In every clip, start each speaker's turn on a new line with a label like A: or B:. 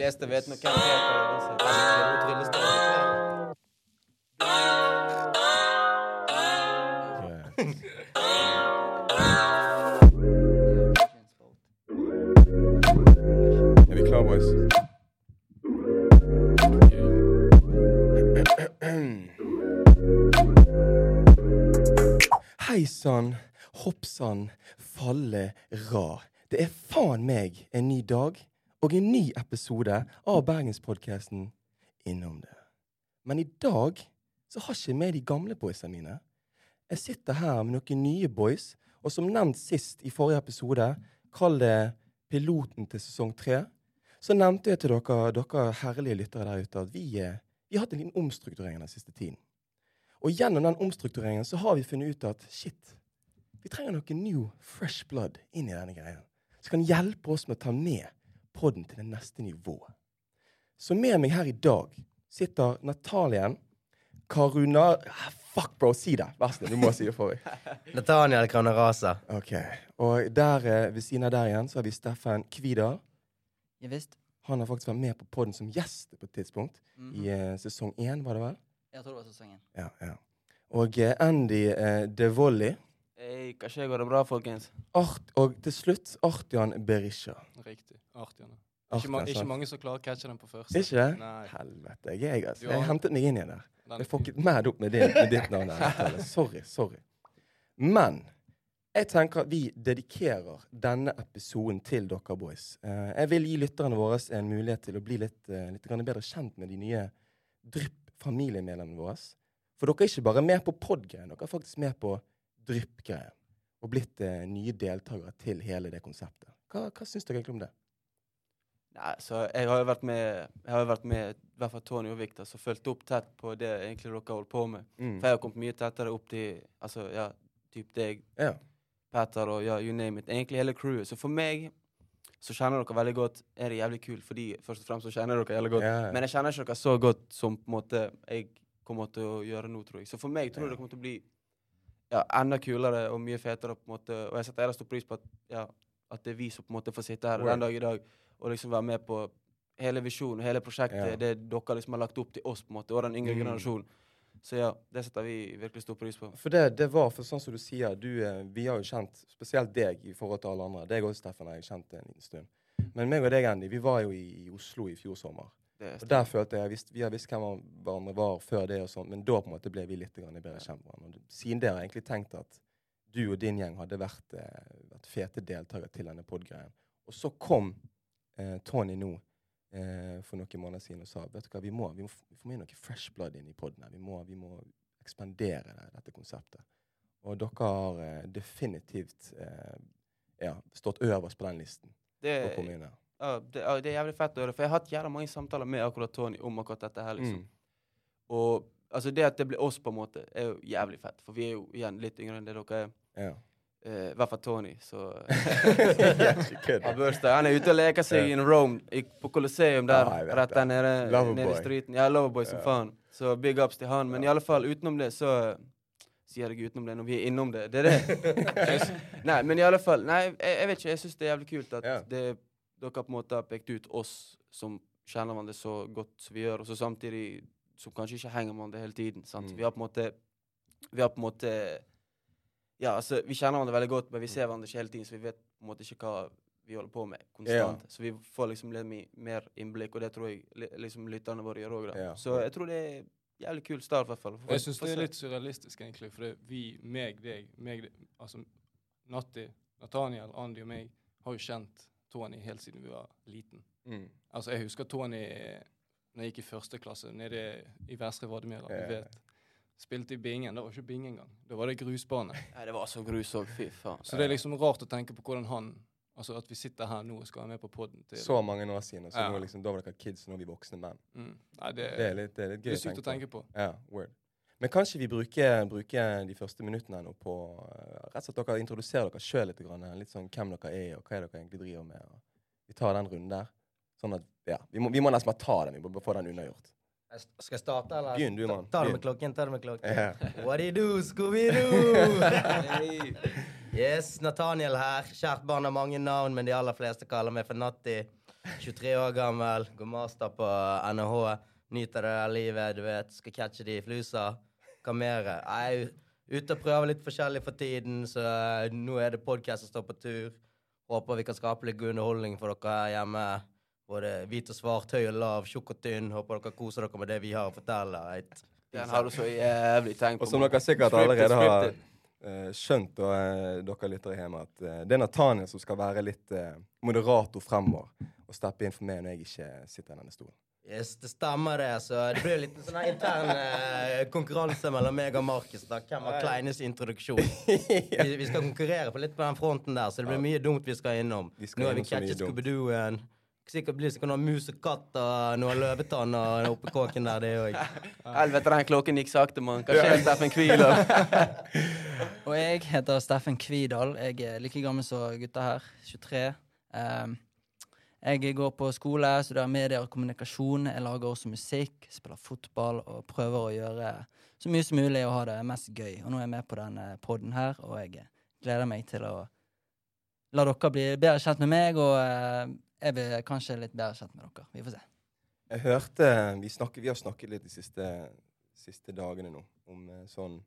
A: fleste vet nok hvem det er. Trylle- tryllestav.
B: Er vi klare, boys? Hei sann, hopp sann, falle ra. Det er faen meg en ny dag og en ny episode av Bergenspodkasten Innom det. Men i dag så har ikke jeg med de gamle boysa mine. Jeg sitter her med noen nye boys, og som nevnt sist i forrige episode, kall det piloten til sesong tre, så nevnte jeg til dere, dere herlige lyttere der ute, at vi, eh, vi har hatt en liten omstrukturering den siste tiden. Og gjennom den omstruktureringen så har vi funnet ut at shit, vi trenger noe new, fresh blood inn i denne greien. Som kan hjelpe oss med å ta med podden til det neste nivået. Så med meg her i dag sitter Natalien Karuna Ah, Fuck, bro, si det! Vær så snill, du må si det for meg.
C: Nataniel Kranarasa.
B: Ok, Og der eh, ved siden av der igjen så har vi Steffen Kvidal.
A: Ja visst.
B: Han har faktisk vært med på podden som gjest på et tidspunkt. I uh, sesong én, var det vel?
A: Jeg tror det var sesongen.
B: Ja, ja. Og eh, Andy uh, DeVolli.
D: Hey, hva skjer? Går det bra, folkens?
B: Art, og til slutt Artian Berisha.
E: Riktig.
B: Artian,
E: Ikke, ma ikke mange som klarer å catche den på første.
B: Ikke det?
E: Nei.
B: Helvete. Jeg, altså,
E: Du har-
B: jeg hentet meg inn igjen der. Jeg fucket mad opp med, det, med ditt navn. her, Sorry. sorry. Men jeg tenker at vi dedikerer denne episoden til dere boys. Eh, jeg vil gi lytterne våre en mulighet til å bli litt, eh, litt bedre kjent med de nye Drypp-familiemedlemmene våre. For dere er ikke bare med på pod-greien, dere er faktisk med på Drypp-greien. Og blitt eh, nye deltakere til hele det konseptet. Hva, hva syns dere egentlig om det?
D: Nei, så Jeg har jo vært med Jeg har jo vært med i hvert fall Tony og Victor, som fulgte opp tett på det egentlig dere holdt på med.
B: Mm.
D: For jeg har kommet mye tettere opp til altså, ja, typ deg,
B: Ja.
D: Petter og ja, you name it. Egentlig hele crewet. Så for meg så kjenner dere veldig godt Er det jævlig kult fordi først og fremst så kjenner dere jævlig godt.
B: Ja, ja.
D: Men jeg kjenner ikke dere så godt som på en måte jeg kommer til å gjøre nå, tror jeg. Så for meg tror jeg det kommer til å bli ja, enda kulere og mye fetere. på en måte. Og jeg setter jævla stor pris på at, ja, at det er vi som på en måte får sitte her den dag i dag og liksom være med på hele visjonen og hele prosjektet.
B: Ja.
D: Det dere liksom har lagt opp til oss på en måte, og den yngre
B: Mm.
D: generasjonen. Så ja, det setter vi virkelig stor pris på.
B: For det, det var for sånn som du sier, du, eh, vi har jo kjent spesielt deg i forhold til alle andre. Deg og Steffen har jeg kjent en liten stund. Men meg og deg, Andy, vi var jo i, i Oslo i fjor sommer. Og der følte jeg visst, Vi har visst hvem hverandre var før det, og sånt, men da på en måte ble vi litt grann bedre kjent med hverandre. Siden det har jeg egentlig tenkt at du og din gjeng hadde vært, eh, vært fete deltakere til denne pod-greien. Og så kom eh, Tony nå eh, for noen måneder siden og sa vet du hva, vi må, vi må, vi må inn noe fresh blood inn i poden. Vi, må- vi må ekspandere det, dette konseptet. Og dere har eh, definitivt eh, ja, stått øverst på den listen.
D: det,
B: på her.
D: Ja, det, ja, det er jævlig fett å høre. For jeg har hatt jævla mange samtaler med akkurat Tony om akkurat dette her. liksom.
B: Mm.
D: Og altså det at det blir oss, på en måte, er jo jævlig fett. For vi er jo igjen litt yngre enn det dere er.
B: Ja.
D: I uh, hvert fall Tony. Så. Han. Er ute og leker seg
B: yeah.
D: in Rome, i, på Colosseum der,
B: Ja,
D: rett der nede, nede i streeten. Ja, Loverboy som
B: Ja.
D: faen. Så big ups til han. Men i alle fall, utenom det, så Sier jeg utenom det når vi er innom det. Det er det. nei, men i alle fall Nei, jeg, jeg vet ikke. Jeg syns det er jævlig kult at
B: yeah.
D: det, dere på en måte har pekt ut oss som kjenner man det så godt som vi gjør, og så samtidig som kanskje ikke henger man det hele tiden. Sant?
B: Mm.
D: Vi har på en måte Vi har på en måte Ja, altså, vi kjenner hverandre veldig godt, men vi ser hverandre ikke hele tiden, så vi vet på en måte ikke hva vi holder på med konstant. Så vi får liksom litt mer innblikk, og det tror jeg liksom lytterne våre gjør òg.
B: Ja.
D: Så jeg tror det er jævlig kul start, i hvert fall.
E: Jeg syns det er litt surrealistisk, egentlig. For det, vi, meg, deg, meg, altså Natti, Nathaniel, Andy og meg har jo kjent Tony helt siden vi var liten.
B: Mm.
E: Altså, jeg husker Tony når jeg gikk i første klasse nede i Vestre Vadmyra.
B: Ja, ja,
E: Du
B: ja.
E: vet. Spilte i bingen. Det var ikke bing engang. Det var det grusbane.
D: Nei, det var så grus òg. Fy faen.
E: Så det er liksom rart å tenke på hvordan han Altså at vi sitter her nå og skal være med på poden til
B: Så mange år siden, og så
E: Ja.
B: nå liksom, da var dere kids, og nå er vi voksne menn.
E: mm. Nei, det,
B: Det er litt, det er litt
E: det
B: gøy
E: er sykt å tenke på.
B: Ja, word. Men kanskje vi bruker, bruker de første minuttene nå på eh, rett og slett dere introduserer dere sjøl litt. Grann, litt sånn hvem dere er, og hva er dere egentlig driver med. Vi tar den runden der. Sånn at, ja, Vi må, vi må nesten bare ta den. Vi må bare få den unnagjort.
C: Skal jeg starte, eller?
B: Begynn du, mann.
C: Ta det med klokken. ta det med klokken.
B: Yeah.
C: What do you do, Scooby-Doo? yes, Nathaniel her. Kjært barn har mange navn, men de aller fleste kaller meg for Natti. 23 år gammel, går master på NHH. Nyter det der livet, du vet. Skal catche de flusa. Hva mer? Jeg er ute og prøver litt forskjellig for tiden, så eh, nå er det podkast som står på tur. Håper vi kan skape litt god underholdning for dere her hjemme. Både hvit og svart, høy og lav, tjukk og tynn. Håper dere koser dere med det vi har å fortelle. Right?
D: Den har du så jævlig tenkt på.
B: Og som dere sikkert allerede har eh, skjønt, og uh, dere lyttere hjemme, at uh, det er Nathaniel som skal være litt eh, moderator fremover og steppe inn for meg når jeg ikke sitter i denne stolen.
C: Yes, det stemmer det. Så det blir litt sånn intern eh, konkurranse mellom meg og Markus. da. Hvem har kleinest introduksjon? vi, vi skal konkurrere på litt på den fronten der, så det blir mye dumt vi skal innom.
B: Vi skal
C: Nå har vi catchet. Scooby-Dooen. Sikkert blir det sikkert noe mus og katt og noen løvetann og oppi kåken der, det òg.
D: Helvete, den klokken gikk sakte, mann. Hva skjer, Steffen Kvidal?
F: Og jeg heter Steffen Kvidal. Jeg er like gammel som gutta her. 23. Um, jeg går på skole, studerer medier og kommunikasjon. Jeg lager også musikk, spiller fotball og prøver å gjøre så mye som mulig og ha det mest gøy. Og nå er jeg med på denne poden her, og jeg gleder meg til å la dere bli bedre kjent med meg, og eh, jeg blir kanskje litt bedre kjent med dere. Vi får se.
B: Jeg hørte Vi, snakker, vi har snakket litt de siste, siste dagene nå om eh, sånn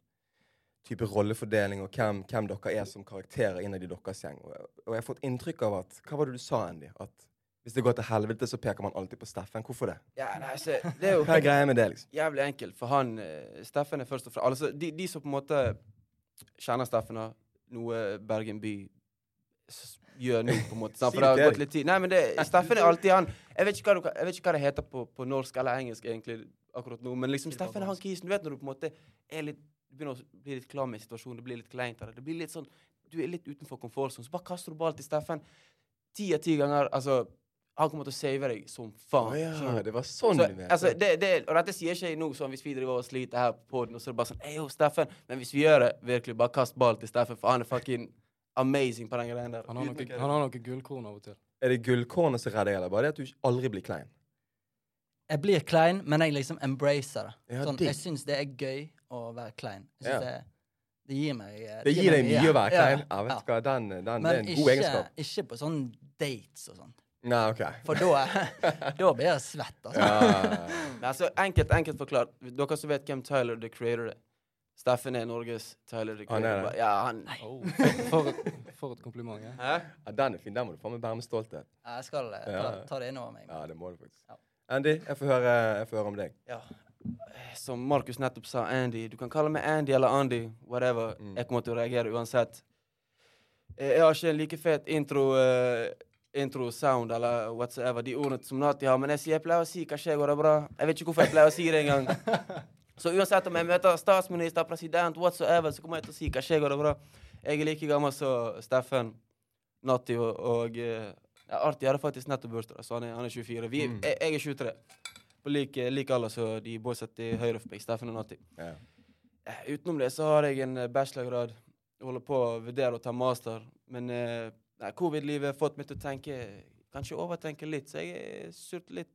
B: type rollefordeling og hvem, hvem dere er som karakterer innad i deres gjeng. Og jeg har fått inntrykk av at Hva var det du sa, Andy? At hvis det går til helvete, så peker man alltid på Steffen. Hvorfor det?
D: Ja, nei, så, det er jo
B: Hva er greia med det, liksom?
D: jævlig enkelt, for han eh, Steffen er først og fremst Altså, de, de som på en måte kjenner Steffen, og noe Bergen by gjør nå, på en måte. For det har gått litt tid. Nei, men det, Steffen er alltid han Jeg vet ikke hva, du, jeg vet ikke hva det heter på, på norsk eller engelsk egentlig akkurat nå, men liksom Steffen er han kisen. Du vet når du på en måte er litt Du begynner å bli litt klar med situasjonen, det blir litt kleint av det. Det blir litt sånn Du er litt utenfor komfortsonen, så bare kaster du ball til Steffen. Ti av ti ganger Altså, han kommer til å save deg som faen.
B: Oh, ja, det var sånn
D: Så, altså, det, det, og dette sier ikke jeg nå sånn hvis vi driver og sliter her på den, og så er det bare sånn Ey, jo, Steffen. Men hvis vi gjør det, virkelig, bare kast ball til Steffen, for han er fucking amazing på den greia der.
E: Han har
D: noen
E: noe,
D: å
E: han har noe gullkorn av og til.
B: Er det gullkornet som redder eller bare det at du aldri blir klein?
F: Jeg blir klein, men jeg liksom embracer det.
B: Ja,
F: sånn, jeg syns det er gøy å være klein. Jeg
B: Ja.
F: synes det, det gir meg Det,
B: Det gir deg mye å være klein. Ja, vet du hva, den, den, det er
F: Men
B: en god
F: ikke,
B: egenskap.
F: ikke på sånn dates og sånn.
B: Nei, OK.
F: For da, da blir jeg svett, altså.
B: Ja.
D: Men altså, enkelt, enkelt forklart. Dere som vet hvem Tyler the Creator er. Steffen er Norges Tyler the
B: Han er
D: Creator.
B: det.
D: Ja, han
E: Oh, for, et, for et kompliment. Ja.
D: Hæ?
B: ja, den er fin. Den må du faen meg bære med stolthet.
F: Jeg skal eh, ta,
B: Ja.
F: ta det innover meg.
B: Ja, det må du faktisk.
F: Ja.
B: Andy, jeg får høre, jeg får høre om deg.
D: Ja. Som Markus nettopp sa, Andy. Du kan kalle meg Andy eller Andy. Whatever.
B: Mm.
D: Jeg kommer til å reagere uansett. Eh, Jeg har ikke en like fet intro eh, intro sound eller whatsoever, de ordene som Nati har, men jeg, sier, jeg pleier å si hva skjer, går det bra? Jeg vet ikke hvorfor jeg pleier å si det engang. Så uansett om jeg møter statsminister, president, whatsoever, så kommer jeg til å si hva skjer, går det bra? Jeg er like gammel som Steffen, Nati og, og ja, Arti hadde faktisk nettopp bursdag, så han er, han er 24. Vi,
B: Mm.
D: jeg, jeg er 23. På lik, like alder som de boysa til høyre for meg, Steffen og
B: Nati.
D: Eh, Utenom det så har jeg en bachelorgrad. Jeg holder på å vurdere å ta master. Men eh, nei, covid-livet har fått meg til å tenke Kanskje overtenke litt. Så jeg er litt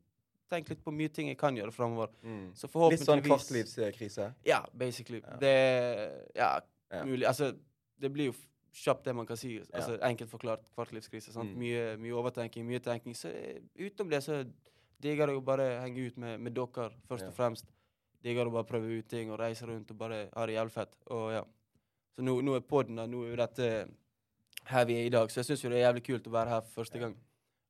D: tenkt litt på mye ting jeg kan gjøre framover.
B: Mm.
D: Så
B: Litt sånn kvartlivskrise.
D: Ja, basically.
B: Ja.
D: Det Ja,
B: Ja.
D: mulig. Altså, det blir jo kjapt det man kan si. Altså, Enkelt forklart kvartlivskrise. Sant?
B: Mm.
D: Mye, mye overtenking, mye tenking. Så eh, utenom det så digger jeg å bare henge ut med, med dere, først
B: Ja.
D: og fremst. Digger å bare prøve ut ting og reise rundt og bare ha det jævlig fett. Og ja. Så nå, nå er podden da, nå er jo dette her vi er i dag. Så jeg syns jo det er jævlig kult å være her for første gang.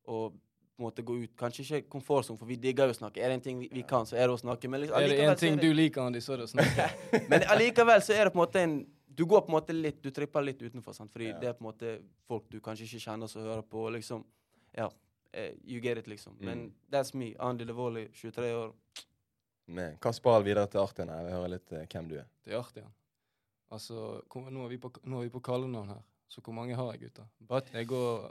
D: Og på en måte gå ut. Kanskje ikke komfortsonen, for vi digger jo å snakke. Er det en ting vi, vi kan, så er det å snakke. Men liksom,
E: Er det
D: en
E: ting
D: det-
E: du liker, Andy, så er det å snakke.
D: men allikevel så er det på en måte en Du går på en måte litt Du tripper litt utenfor, sant? fordi
B: Ja.
D: det er på en måte folk du kanskje ikke kjenner som hører på. Liksom, ja, Uh, You get it, liksom. Men
B: Mm.
D: that's me. Andy Levoli, 23 år.
B: Men, hva ball videre til Artian? Jeg vil høre litt uh, hvem du er.
E: Til Artian? Altså, kom, nå er vi på, nå er vi på kallenavn her. Så hvor mange har jeg, gutter? But, jeg går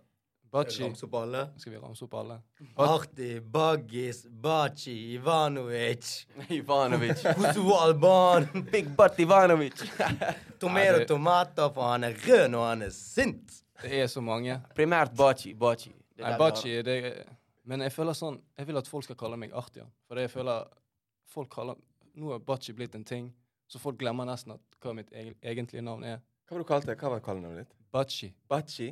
E: Bachi.
C: Ramse opp alle.
E: Skal vi ramse opp alle?
C: Arti, Baggis, Baci, Ivanovic,
D: Ivanovic.
C: Husu Alban,
D: Big butt Ivanovic.
C: tomato
E: og
C: tomater, for han er rød når han er sint.
E: Det er så mange.
D: Primært Bachi. Bachi.
E: Nei, Bachi, det er Men jeg føler sånn Jeg vil at folk skal kalle meg Artian. For det jeg føler Folk kaller Nå er Bachi blitt en ting, så folk glemmer nesten at hva mitt egentlige navn er.
B: Hva var du kalt det? Hva var kallenavnet ditt?
E: Bachi.
B: Bachi?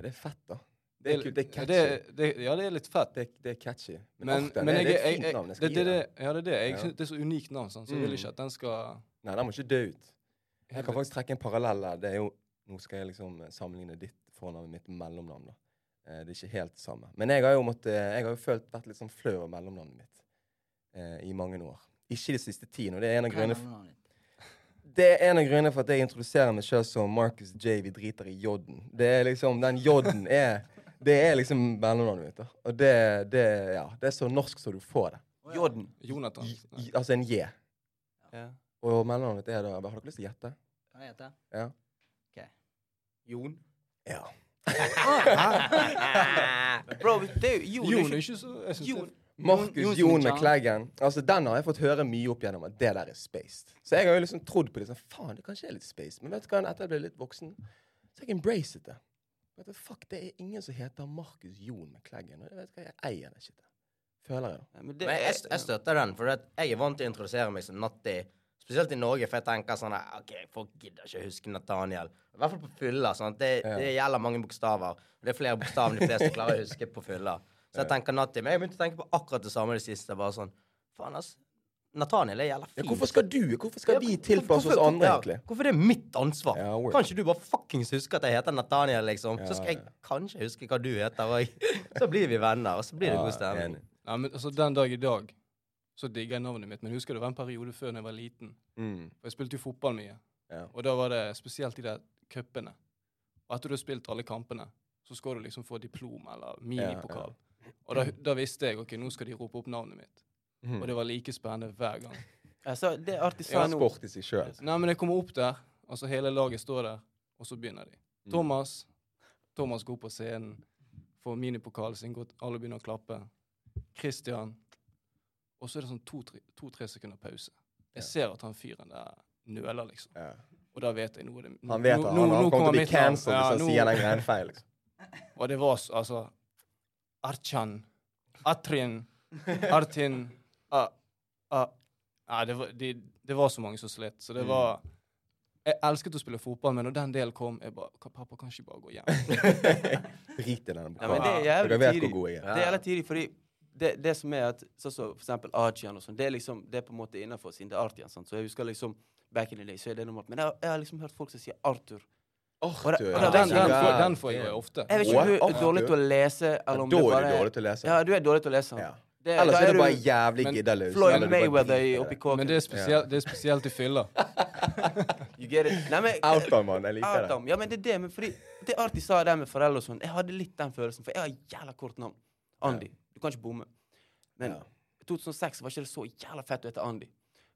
B: Det er fett, da. Det er, det er catchy.
E: det, det, ja, det er litt fett.
B: Det, det er catchy. Men,
E: Men,
B: Arten,
E: men
B: det,
E: jeg,
B: det er et fint navn. Jeg skal
E: det,
B: gi
E: det,
B: det.
E: ja, det er det. Jeg
B: Ja.
E: det er så unikt navn, sånn, så jeg vil ikke at den skal
B: Nei, den må ikke dø ut. Jeg kan faktisk trekke en parallell der. Det er jo, nå skal jeg liksom sammenligne ditt fornavn med mitt mellomnavn. da. Eh, det er ikke helt det samme. Men jeg har jo, måttet, jeg har jo følt, vært litt sånn flau over mellomnavnet mitt eh, i mange år. Ikke de siste ti. Og det er en av grunnene? Det er en av grunnene for at jeg introduserer meg sjøl som Marcus J. Vi driter i J-en. Det er liksom, Den J-en er Det er liksom mellomnavnet mitt. da. Og det, det, ja, det er så norsk som du får det.
D: Jorden.
E: Jonathan.
B: J, altså en J.
D: Ja.
B: Og mellomnavnet mitt er da Har dere lyst til å gjette?
F: Hva heter det?
B: Ja.
F: Ok.
C: Jon.
B: Ja.
D: Bro, det er jo
E: Jon
D: Jon.
E: er ikke så jeg synes
D: Jon.
B: Markus
F: Jon-
B: Jon
F: Jon
B: Altså, Den har jeg fått høre mye opp gjennom at det der er spaced. Så jeg har jo liksom trodd på det. sånn, Faen, det kanskje er litt spaced. Men vet du hva, etter jeg ble litt voksen, så har jeg embraced det. Vet du, fuck, Det er ingen som heter Markus Jon Kleggen. Og jeg vet hva, jeg eier det shitet. Føler jeg, da.
D: Ja, men det
C: Men jeg, jeg støtter den, for at jeg er vant til å introdusere meg som Natti. Spesielt i Norge, for jeg tenker sånn at, OK, folk gidder ikke å huske Nathaniel. I hvert fall på fylla. sånn at det,
B: Ja.
C: det gjelder mange bokstaver. Det er flere bokstaver enn de fleste klarer å huske på fylla. Så jeg tenker Natti. Men jeg begynte å tenke på akkurat det samme i det siste. Bare sånn Faen, ass. Nathaniel er jævla
B: Ja, hvorfor skal du? Hvorfor skal vi
C: Ja,
B: tilpasse oss andre,
C: ja,
B: egentlig?
C: Hvorfor er det mitt ansvar?
B: Ja,
C: kan ikke du bare fuckings huske at jeg heter Nathaniel, liksom?
B: Ja,
C: så skal jeg
B: ja.
C: kanskje huske hva du heter òg. Så blir vi venner, og så blir det god stemning.
E: Ja, men altså, Den dag i dag så digger jeg navnet mitt. Men husker det var en periode før da jeg var liten.
B: Mm.
E: For Jeg spilte jo fotball mye.
B: Ja.
E: Og da var det spesielt de der cupene. Og etter du har spilt alle kampene, så skal du liksom få diplom eller minipokal. Og da, da visste jeg ok, nå skal de rope opp navnet mitt.
B: Mm.
E: Og det var like spennende hver gang.
D: Altså, det er artig sa nå.
B: sport i seg sjøl.
E: Nei, men jeg kommer opp der, og så hele laget står der, og så begynner de.
B: Mm.
E: Thomas Thomas går på scenen, får minipokalen sin, går, alle begynner å klappe. Christian. Og så er det sånn to-tre to, sekunder pause. Jeg
B: Ja.
E: ser at han fyren der nøler, liksom.
B: Ja.
E: Og da vet jeg noe. det
B: Han vet at han, han kommer til å bli cancelled hvis han
E: nå-
B: sier den greien feil. Liksom.
E: Og det var altså Archan. Atrin. Artin. A, a. Nei, det var, de, det var så mange som slet. Så det
B: Mm.
E: var Jeg elsket å spille fotball, men når den delen kom, jeg bare Pappa, kan ikke bare gå hjem?
B: Drit i den.
D: Ja, men det er jævlig
B: Dere vet
D: tidlig.
B: hvor god jeg er.
D: Det er jævlig tidlig, fordi det, det som er at Sånn som for eksempel Archan, og sånn, det er liksom Det er på en måte innafor siden det er Artian. Sant? Så jeg husker liksom Back in the day så er det normalt. Men jeg, jeg har liksom hørt folk som sier Arthur.
B: Arthur.
D: Og det- og det-
E: den, den, får, den får jeg ofte.
D: Jeg vet ikke om du er dårlig til å lese,
B: Ja,
D: eller om
B: Da
D: du
B: er
D: bare
B: du dårlig til å lese.
D: Ja, du er dårlig til å lese.
C: Ja.
D: Det,
B: Ellers
D: er,
B: er du bare jævlig giddeløs.
D: Floyd Mayweather i-
B: i
D: oppi kåken.
E: Men det er, spesielt, det er spesielt i fylla.
D: You get it? Nei, men,
B: Outdown, man. Jeg liker det.
D: Ja, men det er det. Men fordi det er artig sa det med foreldre og sånn. Jeg hadde litt den følelsen, for jeg har jævla kort navn. Andy. Du kan ikke bomme. Men
B: Ja.
D: 2006 var ikke det så jævla fett å hete Andy.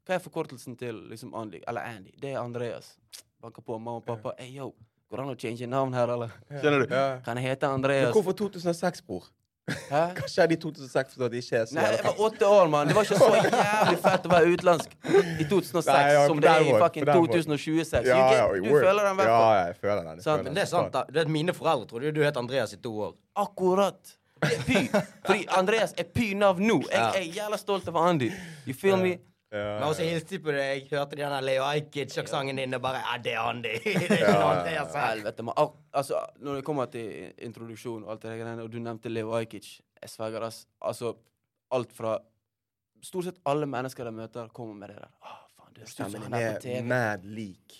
D: Hva er forkortelsen til liksom Andy? Eller Andy? Det er Andreas. Banker på mamma og pappa. Hey, yo, går det an å change navn her, eller? Skjønner du?
B: Ja.
D: Kan jeg hete
B: Men
D: Andreas?
B: hvorfor 2006, bror?
D: Hæ?
B: Hva skjedde i 2006 for at det ikke er så
D: Nei, jeg var åtte år, mann. Det var ikke så jævlig fett å være utenlandsk i 2006
B: Nei, ja,
D: som det er i fucking
B: på den måten.
D: 2026.
B: Ja, ja,
D: get- du føler den i
B: Ja, jeg føler den. jeg føler
C: Men
B: den.
C: det er sant, da. Det er mine foreldre trodde jo du het Andreas i to år.
D: Akkurat. Det er py. Fordi Andreas er py-navn nå. Jeg er jævla stolt av Andy. You feel me?
B: Ja,
C: Men også hilste på deg, hørte de den Leo Ajkic-sangen din og bare Ja, det er Andy. det er ikke
B: Ja,
C: noe
B: ja,
C: Andreas her.
D: Helvete, man. Al- Altså, når det kommer til introduksjon og alt det der og du nevnte Leo Ajkic, jeg sverger, ass. Altså, alt fra Stort sett alle mennesker jeg møter, kommer med det der. Å, faen, du er
B: Stemmen din er på
D: TV.
B: mad lik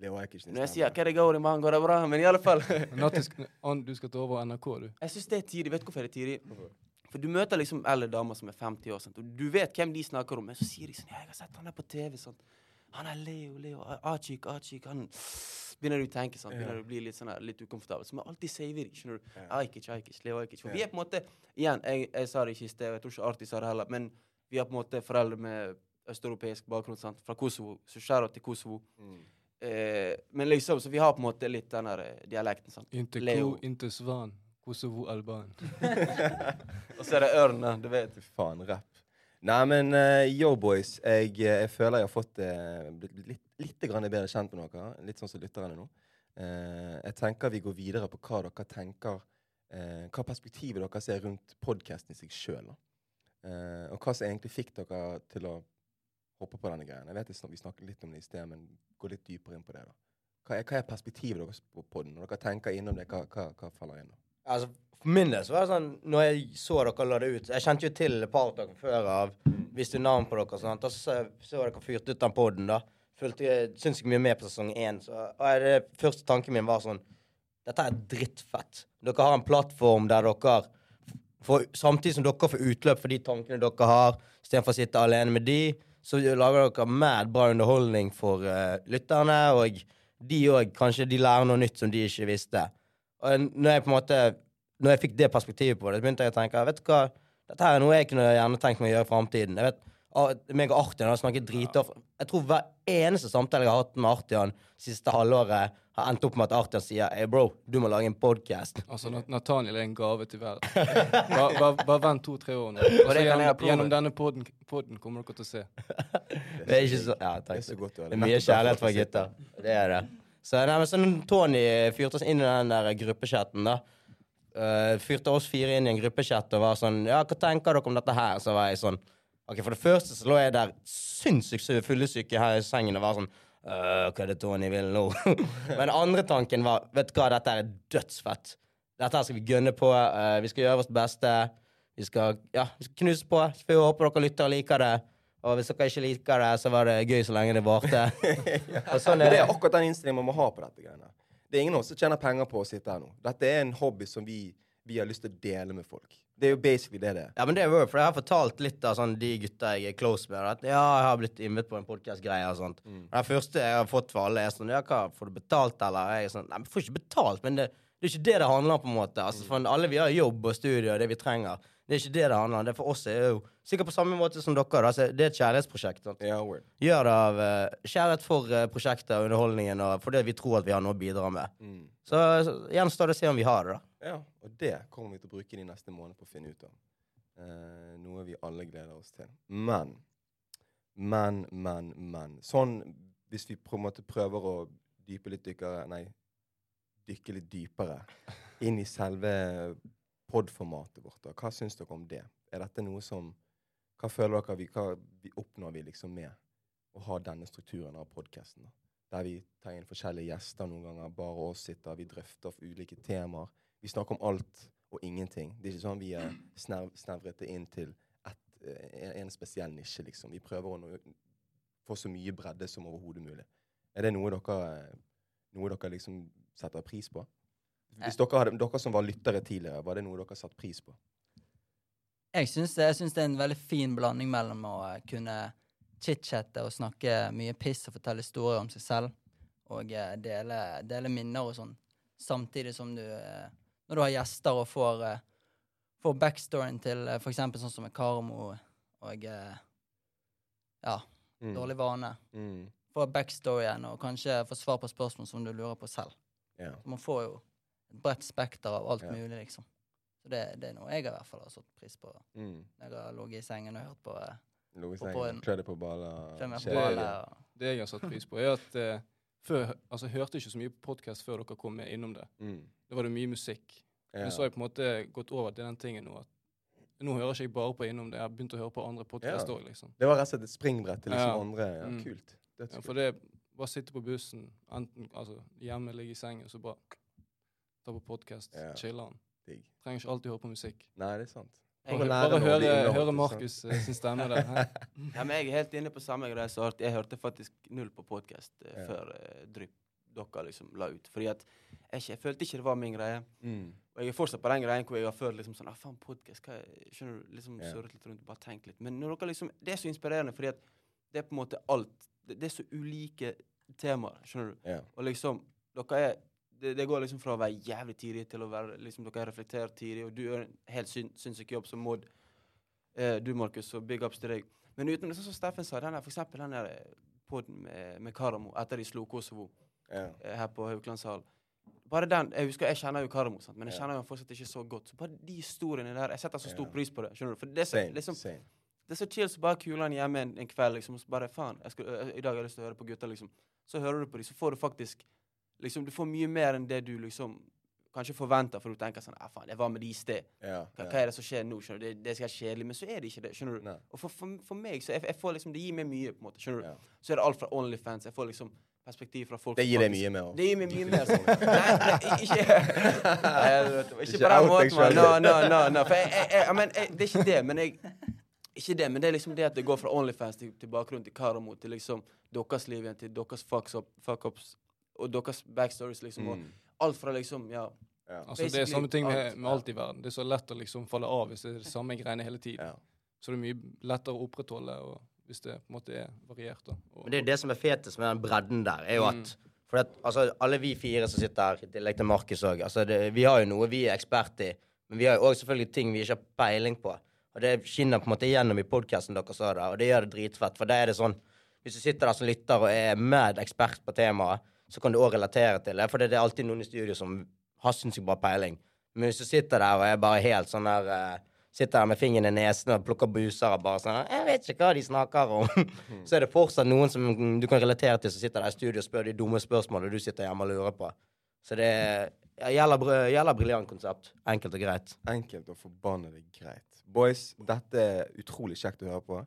B: Leo Ajkic.
D: Når jeg sier hva det går i man, går det bra? Men i alle fall.
E: Natti, sk- du skal ta over NRK, du.
D: Jeg syns det er tidlig. Vet du hvorfor det er tidlig? For du møter liksom eldre damer som er 50 år, sant? og du vet hvem de snakker om, men så sier de sånn Ja, jeg har sett han der på TV. Sant? Han er Leo, Leo, Achik, Achik han Begynner du å tenke, sånn, Begynner du å bli litt sånn her, litt ukomfortabel. Så må jeg alltid saver de, skjønner du. Ajkic, Ajkic, Leo Ajkic. For vi er på en måte Igjen, jeg, jeg sa det ikke i sted, og jeg tror ikke Arti sa det heller, men vi har på en måte foreldre med østeuropeisk bakgrunn, sant? fra Kosovo. Så skjæra til Kosovo.
B: Mm.
D: Eh, men liksom, så vi har på en måte litt den der eh, dialekten, sant.
E: Inte
D: Leo.
E: ko, inte svan. Kosovo Alban.
D: Og så er det ørn, da, du vet.
B: Faen, rapp. Nei, men uh, yo, boys. Jeg, eh, jeg føler jeg har fått uh, blitt litt, litt bedre kjent med dere. Litt sånn som lytterne nå. Uh, jeg tenker vi går videre på hva dere tenker uh, Hva perspektivet dere ser rundt podkasten i seg sjøl. Uh, og hva som egentlig fikk dere til å hoppe på denne greien. Jeg vet snak- Vi snakket litt om det i sted, men gå litt dypere inn på det. da. Hva er, hva er perspektivet deres på podden? Når dere tenker innom det, hva, hva, hva faller inn? da?
C: Altså, For min del så var det sånn Når jeg så dere la det ut Jeg kjente jo til et par av dere før av. Visste jo navn på dere og sånt. Og så så dere fyrte ut den poden, da. Fulgte, Syns ikke mye med på sesong én. Så og det første tanken min var sånn Dette er drittfett. Dere har en plattform der dere for, Samtidig som dere får utløp for de tankene dere har, istedenfor å sitte alene med de, så lager dere mad bra underholdning for uh, lytterne, og de òg kanskje de lærer noe nytt som de ikke visste. Og når jeg på en måte Når jeg fikk det perspektivet på det, så begynte jeg å tenke vet du hva, dette her er noe jeg kunne gjerne tenkt meg å gjøre i framtiden. Jeg vet, meg og Artian har snakket dritofte. Jeg tror hver eneste samtale jeg har hatt med Artian siste halvåret, har endt opp med at Artian sier Hey bro, du må lage en podkast.
E: Altså, Nathaniel er en gave til verden. Bare, bare, bare vent to-tre år nå. Altså,
D: jeg
E: gjennom, gjennom denne podden, podden kommer dere til å se.
C: Det er ikke så Ja,
B: Det er så godt.
C: Det er mye kjærlighet fra gutter. Det er det. Så, nei, men så Tony fyrte oss inn i den der gruppechatten, da. Uh, fyrte oss fire inn i en gruppechat og var sånn Ja, hva tenker dere om dette her? Så var jeg sånn Ok, For det første så lå jeg der sinnssykt fyllesyk her i sengen og var sånn «Øh, Hva er det Tony vil nå? Men andre tanken var Vet du hva, dette er dødsfett. Dette her skal vi gønne på. Uh, vi skal gjøre vårt beste. Vi skal, ja, vi skal knuse på. Så får vi håpe dere lytter og liker det. Og hvis dere ikke liker det, så var det gøy så lenge det varte. sånn
B: det
C: det.
B: er akkurat den innstillingen man må ha på dette greiene. Det er ingen av oss som tjener penger på å sitte her nå. Dette er en hobby som vi, vi har lyst til å dele med folk. Det er jo basically det det er.
C: Ja, men det er work, for jeg har fortalt litt av sånn, de gutta jeg er close med, at ja, jeg har blitt invitert på en podkast-greie og sånt.
B: Mm.
C: Den første jeg har fått for alle, er sånn Ja, hva, får du betalt, eller? Jeg er sånn Nei, vi får ikke betalt, men det, det er ikke det det handler om, på en måte. Altså, for alle vi har jobb og studie og det vi trenger. Det er ikke det det handler om. Det for oss er jo sikkert på samme måte som dere. Altså, det er et kjærlighetsprosjekt. Sant?
B: Yeah.
C: Gjør det av uh, kjærlighet for uh, prosjektet og underholdningen, og fordi vi tror at vi har noe å bidra med.
B: Mm.
C: Så, så gjenstår det å se om vi har det, da.
B: Ja, og det kommer vi til å bruke de neste månedene på å finne ut av. Uh, noe vi alle gleder oss til. Men, men, men, men. Sånn hvis vi på en måte prøver å dype litt dykkere Nei, dykke litt dypere inn i selve podformatet vårt. da. Hva syns dere om det? Er dette noe som Hva føler dere vi, hva vi oppnår vi liksom med å ha denne strukturen av podkasten? Der vi tar inn forskjellige gjester noen ganger, bare oss sitter, vi drøfter ulike temaer. Vi snakker om alt og ingenting. Det er ikke sånn vi er snev, snevret inn til et, en, en spesiell nisje, liksom. Vi prøver å nå, få så mye bredde som overhodet mulig. Er det noe dere, noe dere liksom setter pris på? Hvis dere, hadde, dere som var lyttere tidligere, var det noe dere satte pris på?
F: Jeg syns det, jeg syns det er en veldig fin blanding mellom å eh, kunne chit-chatte og snakke mye piss og fortelle historier om seg selv, og eh, dele, dele minner og sånn, samtidig som du eh, Når du har gjester og får, eh, får backstoryen til f.eks. sånn som med Karmo og eh, Ja,
B: Mm.
F: dårlig vane.
B: Mm.
F: Får backstoryen og kanskje får svar på spørsmål som du lurer på selv. Yeah. Man får jo et bredt spekter av alt
B: Ja.
F: mulig, liksom. Så det, det er noe jeg i hvert fall har satt pris på
B: Mm.
F: jeg har ligget i sengen og hørt på eh,
B: Lå i
F: på
B: sengen,
F: en-
B: klødde på baller.
F: Og
E: Det jeg har satt pris på, er at eh, før, altså, jeg hørte ikke så mye på podkast før dere kom med innom det.
B: Mm.
E: Da var det mye musikk.
B: Ja.
E: Men så har jeg på en måte gått over til den tingen nå at nå hører ikke jeg bare på innom det, jeg har begynt å høre på andre podkast
B: Ja.
E: liksom.
B: Det var rett og slett et springbrett til liksom
E: Ja.
B: andre. Ja,
E: Mm.
B: Kult.
E: Ja,
B: Dødskult.
E: for det bare sitte på bussen, enten altså, hjemme, ligge i sengen, så bare ta på podkast,
B: Ja.
E: chille'n.
B: Digg.
E: Trenger ikke alltid høre på musikk.
B: Nei, det er sant.
E: Bare,
B: lære
E: bare
B: noe
E: høre? Markus eh, sin stemme der. hæ?
D: Ja, men jeg er helt inne på samme greie som Art. Jeg hørte faktisk null på podkast
B: Ja.
D: før eh, Drypp dere liksom la ut. Fordi at jeg, ikke, jeg følte ikke det var min greie.
B: Mm.
D: Og jeg er fortsatt på den greien hvor jeg har følt liksom sånn ah, faen, podcast, hva er-" Skjønner du? Liksom
B: Ja.
D: surret litt rundt, bare tenkt litt. Men når dere liksom Det er så inspirerende, fordi at det er på en måte alt. Det, det er så ulike temaer, skjønner du.
B: Ja.
D: Og liksom Dere er det, det går liksom fra å være jævlig tidlig til å være liksom Dere har reflektert tidlig, og du gjør en helt syn, sinnssyk jobb som mod. Eh, du, Markus, og big ups til deg. Men utenom det, sånn som Steffen sa, den der, for eksempel den der poden med, med Karamo etter de slo Kosovo
B: Ja.
D: eh, her på Haukelandshallen. Bare den, Jeg husker, jeg kjenner jo Karamo, sant? men jeg kjenner jo fortsatt ikke så godt. Så bare de historiene der Jeg setter så stor pris på det. skjønner du? For det er så, liksom, det er så chill så bare kuler han hjemme en, en kveld. liksom, så bare faen, jeg skal, jeg, I dag har jeg lyst til å høre på gutta. liksom. Så hører du på dem, så får du faktisk liksom, Du får mye mer enn det du liksom kanskje forventer, for du tenker sånn ah, faen, jeg var med de i sted.
B: Ja.
D: Hva, hva er det som skjer nå? skjønner du? Det, det er sikkert kjedelig, men så er det ikke det. skjønner du?
B: Nei.
D: Og for, for, for meg så jeg, jeg får liksom, Det gir meg mye. på en måte, skjønner du?
B: Ja.
D: Så er det alt fra Onlyfans. Jeg får liksom perspektiv fra folk
B: Det gir deg mye mer.
D: Det gir meg mye mer. sånn. Nei, nei, ikke Ikke på den måten. No, no, no, no. For jeg, jeg, jeg, men, jeg, det er ikke det, men jeg Ikke det, men det er liksom det at det går fra Onlyfans til, til bakgrunnen til Karamo, til liksom deres liv igjen, til deres fucks up, fuck og deres backstories, liksom. Og
B: Mm.
D: alt fra liksom Ja.
E: Altså, det er samme ting med, med alt i verden. Det er så lett å liksom falle av hvis det er det samme greiene hele tiden.
B: Ja.
E: Så det er mye lettere å opprettholde og hvis det på en måte er variert. Da. Og,
C: Men det er det som er fetest med den bredden der, er jo at For det, altså, alle vi fire som sitter her, i tillegg til Markus òg, altså, det- vi har jo noe vi er ekspert i. Men vi har jo òg selvfølgelig ting vi ikke har peiling på. Og det skinner på en måte igjennom i podkasten deres òg, og det gjør det dritfett. For da er det sånn Hvis du sitter der som lytter og er med ekspert på temaet, så kan du òg relatere til det. For det er alltid noen i studio som har sinnssykt bra peiling. Men hvis du sitter der og er bare helt sånn der uh, Sitter der med fingeren i nesen og plukker buser og bare sånn 'Jeg vet ikke hva de snakker om.' så er det fortsatt noen som du kan relatere til, som sitter der i studio og spør de dumme spørsmålene du sitter hjemme og lurer på. Så det er gjelder, gjelder briljant konsept. Enkelt og greit.
B: Enkelt og forbannet greit. Boys, dette er utrolig kjekt å høre på.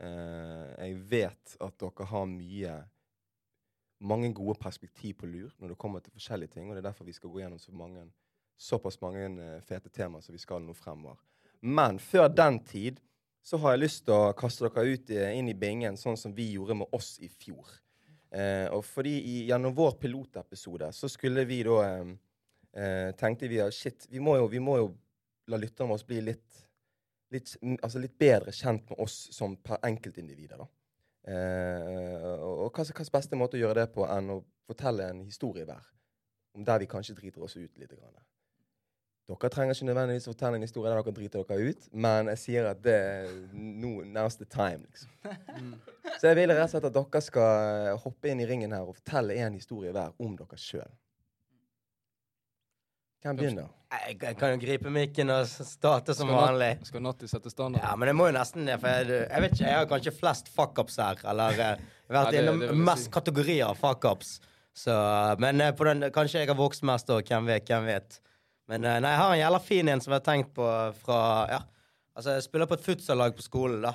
B: Uh, jeg vet at dere har mye mange gode perspektiv på lur når det kommer til forskjellige ting, og det er derfor vi skal gå gjennom så mange, såpass mange eh, fete temaer som vi skal nå fremover. Men før den tid så har jeg lyst til å kaste dere ut i, inn i bingen, sånn som vi gjorde med oss i fjor. Eh, og fordi i, gjennom vår pilotepisode så skulle vi da eh, eh, tenkte vi at shit, vi må jo, vi må jo la lytterne våre bli litt, litt, altså litt bedre kjent med oss som enkeltindivider. da. Eh, og hva hvilken beste måte å gjøre det på enn å fortelle en historie hver? Om der vi kanskje driter oss ut litt. Grann. Dere trenger ikke nødvendigvis å fortelle en historie der dere driter dere ut, men jeg sier at det er nå now's the time, liksom. Så jeg vil rett og slett at dere skal hoppe inn i ringen her og fortelle en historie hver om dere sjøl. Hvem begynner?
C: Jeg, jeg kan jo gripe mikken og starte som
E: Skal Nat-
C: vanlig.
E: Skal Natti sette standard?
C: Ja, men det må jo nesten det. For jeg, jeg vet ikke, jeg har kanskje flest fuckups her. Eller eh, vært
E: Ja, det-
C: innom
E: jeg
C: mest
E: si.
C: kategorier av fuckups. Så, men eh, på den, kanskje jeg har vokst mest og Hvem vet, hvem vet. Men eh, nei, jeg har en jævla fin en som jeg har tenkt på fra Ja, altså, jeg spiller på et futsallag på skolen, da.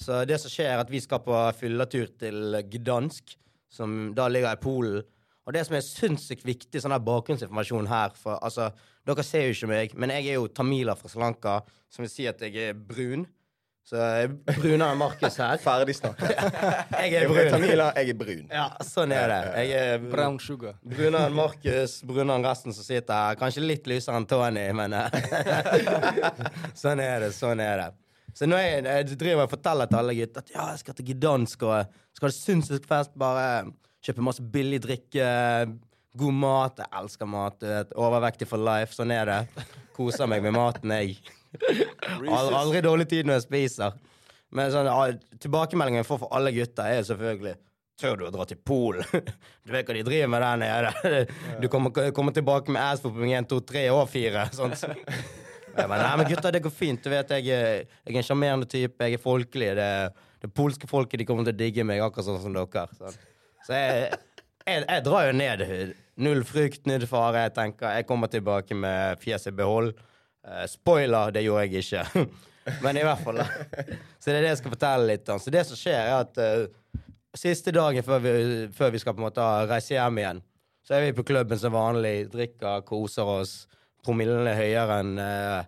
C: Så det som skjer, er at vi skal på fylletur til Gdansk, som da ligger i Polen. Og det som er sinnssykt viktig sånn her bakgrunnsinformasjon her for, altså, Dere ser jo ikke meg, men jeg er jo tamiler fra Sri Lanka, som vil si at jeg er brun. Så jeg er brunere enn Markus her.
B: Ferdig snakket.
C: Jeg
B: Jeg
C: er brun.
B: Tamila, jeg er brun.
C: Ja, sånn er det. Jeg er
E: Brown sugar.
C: brunere enn Markus, brunere enn resten som sitter her. Kanskje litt lysere enn Tony, men eh, Sånn er det, sånn er det. Så når jeg, jeg driver og forteller til alle gutter at ja, jeg skal til Gdansk og skal ha det sinnssykt fest, bare kjøpe masse billig drikke, god mat Jeg elsker mat. Overvektig for life. Sånn er det. Koser meg med maten, jeg. Aldri, aldri dårlig tid når jeg spiser. Men sånn, tilbakemeldingen jeg får for alle gutter, er selvfølgelig Tør du å dra til Polen? Du vet hva de driver med der nede. Du kommer, kommer tilbake med assfopping 1, 2, 3 og 4. Sånn. Jeg bare, Nei, men gutter, det går fint. Du vet, jeg, jeg er en sjarmerende type. Jeg er folkelig. Det, det polske folket de kommer til å digge meg akkurat sånn som dere. Sånn. Så jeg, jeg, jeg drar jo ned. Null frykt, null fare. Jeg tenker jeg kommer tilbake med fjeset i behold. Uh, spoiler, det gjorde jeg ikke. Men i hvert fall. Så det er det jeg skal fortelle litt om. Så det som skjer, er at uh, siste dagen før vi, før vi skal på en måte reise hjem igjen, så er vi på klubben som vanlig, drikker, koser oss. Promillen er høyere enn uh,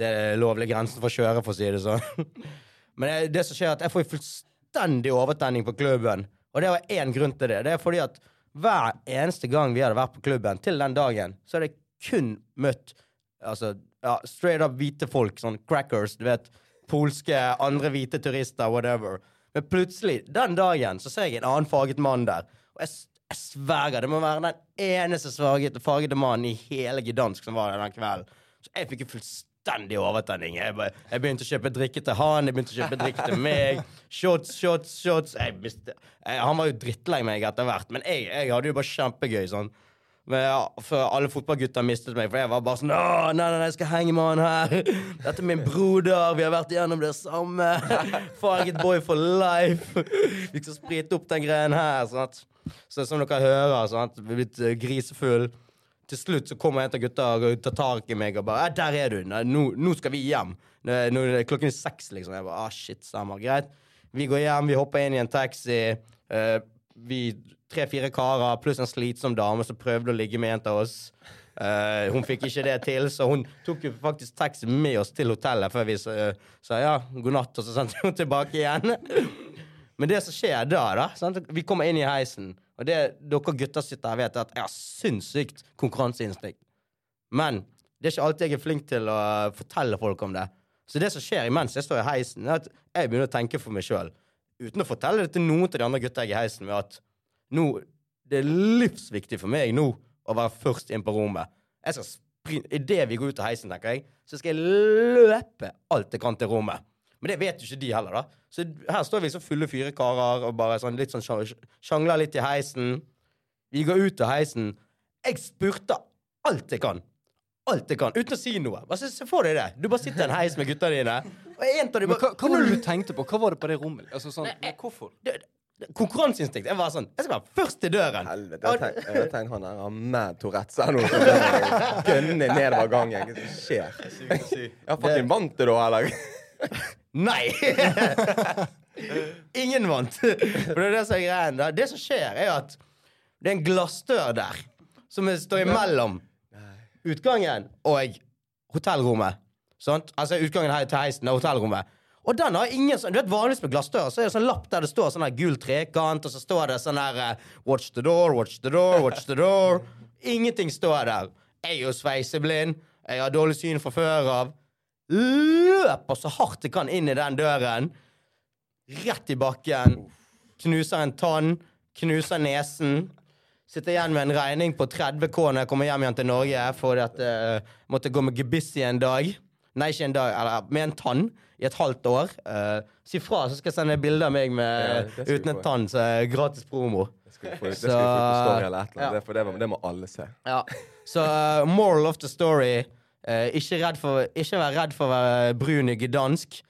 C: det lovlige grensen for å kjøre, for å si det sånn. Men det, det som skjer, er at jeg får fullstendig overtenning på klubben. Og det var én grunn til det. Det er fordi at hver eneste gang vi hadde vært på klubben til den dagen, så hadde jeg kun møtt altså, ja, straight up hvite folk, sånn crackers, du vet. Polske, andre hvite turister, whatever. Men plutselig, den dagen, så ser jeg en annen farget mann der. Og jeg, jeg sverger, det må være den eneste fargete, mannen i hele Gdansk som var der den kvelden. Så jeg fikk jo fullstendig overtenning. Jeg, bare, jeg begynte å kjøpe drikke til han, jeg begynte å kjøpe drikke til meg. Shots, shots, shots. Jeg, han var jo drittlei meg etter hvert, men jeg, jeg hadde jo bare kjempegøy. sånn. For alle fotballgutter mistet meg, for jeg var bare sånn nei, nei, nei, jeg skal henge med han her. Dette er min broder. Vi har vært igjennom det samme. Farget boy for life. Vi skal sprite opp den greien her. Sant? Så som dere hører, sånn at vi er blitt eh, grisefull. Til slutt så kommer en av gutta og tar tak i meg og bare «Ja, 'Der er du. Nå, nå skal vi hjem.' Nå, klokken er seks, liksom. Jeg bare ah, shit, stemmer. Greit. Vi går hjem, vi hopper inn i en taxi. Uh, vi tre-fire karer pluss en slitsom dame som prøvde å ligge med en av oss. Uh, hun fikk ikke det til, så hun tok jo faktisk taxi med oss til hotellet før vi sa, sa ja, god natt, og så sendte hun tilbake igjen. Men det som skjer da, da sant? Vi kommer inn i heisen, og det dere gutter sitter her vet, er at jeg har sinnssykt konkurranseinstinkt. Men det er ikke alltid jeg er flink til å fortelle folk om det. Så det som skjer imens jeg står i heisen, er at jeg begynner å tenke for meg sjøl. Uten å fortelle det til noen av de andre gutta jeg er i heisen med, at nå, det er livsviktig for meg nå å være først inn på rommet. Jeg skal Idet vi går ut av heisen, tenker jeg, så skal jeg løpe alt jeg kan til rommet. Men det vet jo ikke de heller, da. Så her står vi så fulle fire karer og bare sånn litt sånn sjangler litt i heisen. Vi går ut av heisen. Jeg spurter alt jeg kan. Alt jeg kan, uten å si noe. Bare se, for deg det. Du bare sitter i en heis med gutta dine. Og en av de bare
E: hva, hva var det du tenkte på? Hva var det på det rommet? Altså sånn,
D: Men hvorfor?
C: det- det- Konkurranseinstinkt. Jeg var sånn Jeg skal være først til døren.
B: Helvete. Jeg jeg har tenkt han der har mad Tourettes eller noe. Gønne nedover gangen. Hva har skjer? Ja, fucking vant det da, eller?
C: Nei! Ingen vant. For det er det som er greien. da. Det som skjer, er at det er en glassdør der som står imellom utgangen og hotellrommet. Sant? Altså utgangen her til heisen og hotellrommet. Og den har ingen sånn Du vet Vanligvis med glassdører så er det sånn lapp der det står sånn her gul trekant, og så står det sånn her eh, Watch the door, watch the door, watch the door. Ingenting står der. Jeg er jo sveiseblind. Jeg har dårlig syn fra før av. Løper så hardt jeg kan inn i den døren. Rett i bakken. Knuser en tann. Knuser nesen. Sitter igjen med en regning på 30K når jeg kommer hjem igjen til Norge fordi at jeg måtte gå med gebiss i en dag. Nei, ikke en dag, eller med en tann i et halvt år. Uh, si fra, så skal jeg sende bilde av meg med,
B: ja,
C: uten en tann. Så gratis promo.
B: Det skal vi få det skal vi få på story eller et eller
C: Ja.
B: annet. Det, det, det må alle se.
C: Ja. Så uh, moral of the story ikke, redd for, ikke vær redd for å være brun i gdansk,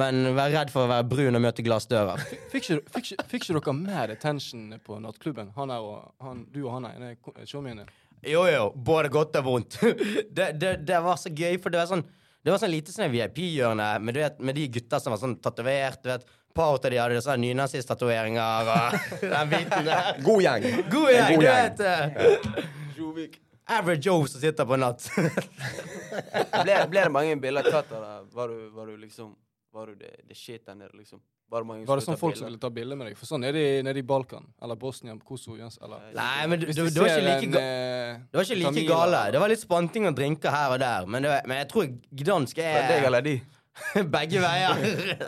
C: men vær redd for å være brun og møte glassdører.
E: Fikk ikke, dere mer attention på nattklubben? Han er og, han, du og han er ene showmien?
C: Jo, jo. Både godt og vondt. det, det, det var så gøy, for det var sånn det var sånn lite sånn VIP-hjørne med, med de gutta som var sånn tatovert. Du vet, par av de hadde sånn nynazist-tatoveringer og den biten der.
B: God gjeng.
C: God gjeng,
B: god
C: du
B: gjeng.
C: vet. eh, Average Joe som sitter på natt.
D: Ble, ble det mange bilder tatt av deg? Var var du liksom Var du det, det shit der nede, liksom? Var det mange
E: Var det sånn folk som ville ta bilde med deg? For sånn er det nede i Balkan. Eller Bosnia, Kosovo, Jens, eller
C: Nei, men det,
E: du,
C: du var ikke like
E: en,
C: ga
E: eh,
C: det var ikke like gale. Det var litt spanting og drinker her og der. Men, det, var- men jeg tror Gdansk
D: er det deg
C: er
D: eller de?
C: begge veier.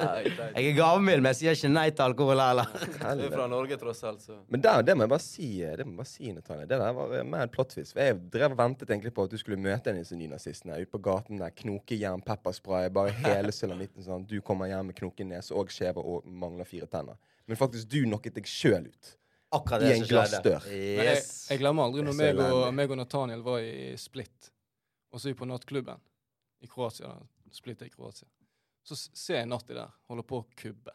C: Jeg er gavmild, men jeg sier ikke nei til alkohol heller.
D: Du er fra Norge, tross alt, så
B: Men der, det må jeg bare si, det må jeg bare si Natalia. Det der var mer mad. For Jeg drev og ventet egentlig på at du skulle møte en av disse nynazistene ute på gaten. der, Knokejern, pepperspray, bare hele sulamitten. Sånn. Du kommer hjem med knoken nese og skjeve og mangler fire tenner. Men faktisk, du knocket deg sjøl ut.
C: Akkurat
B: I
C: det
B: en
C: som skjedde.
B: glassdør.
E: Yes. jeg, jeg glemmer aldri når meg og, meg og Nathaniel var i Split. Og så er vi på nattklubben i Kroatia. da. Split er i Kroatia. Så ser jeg Natti der, holder på å kubbe.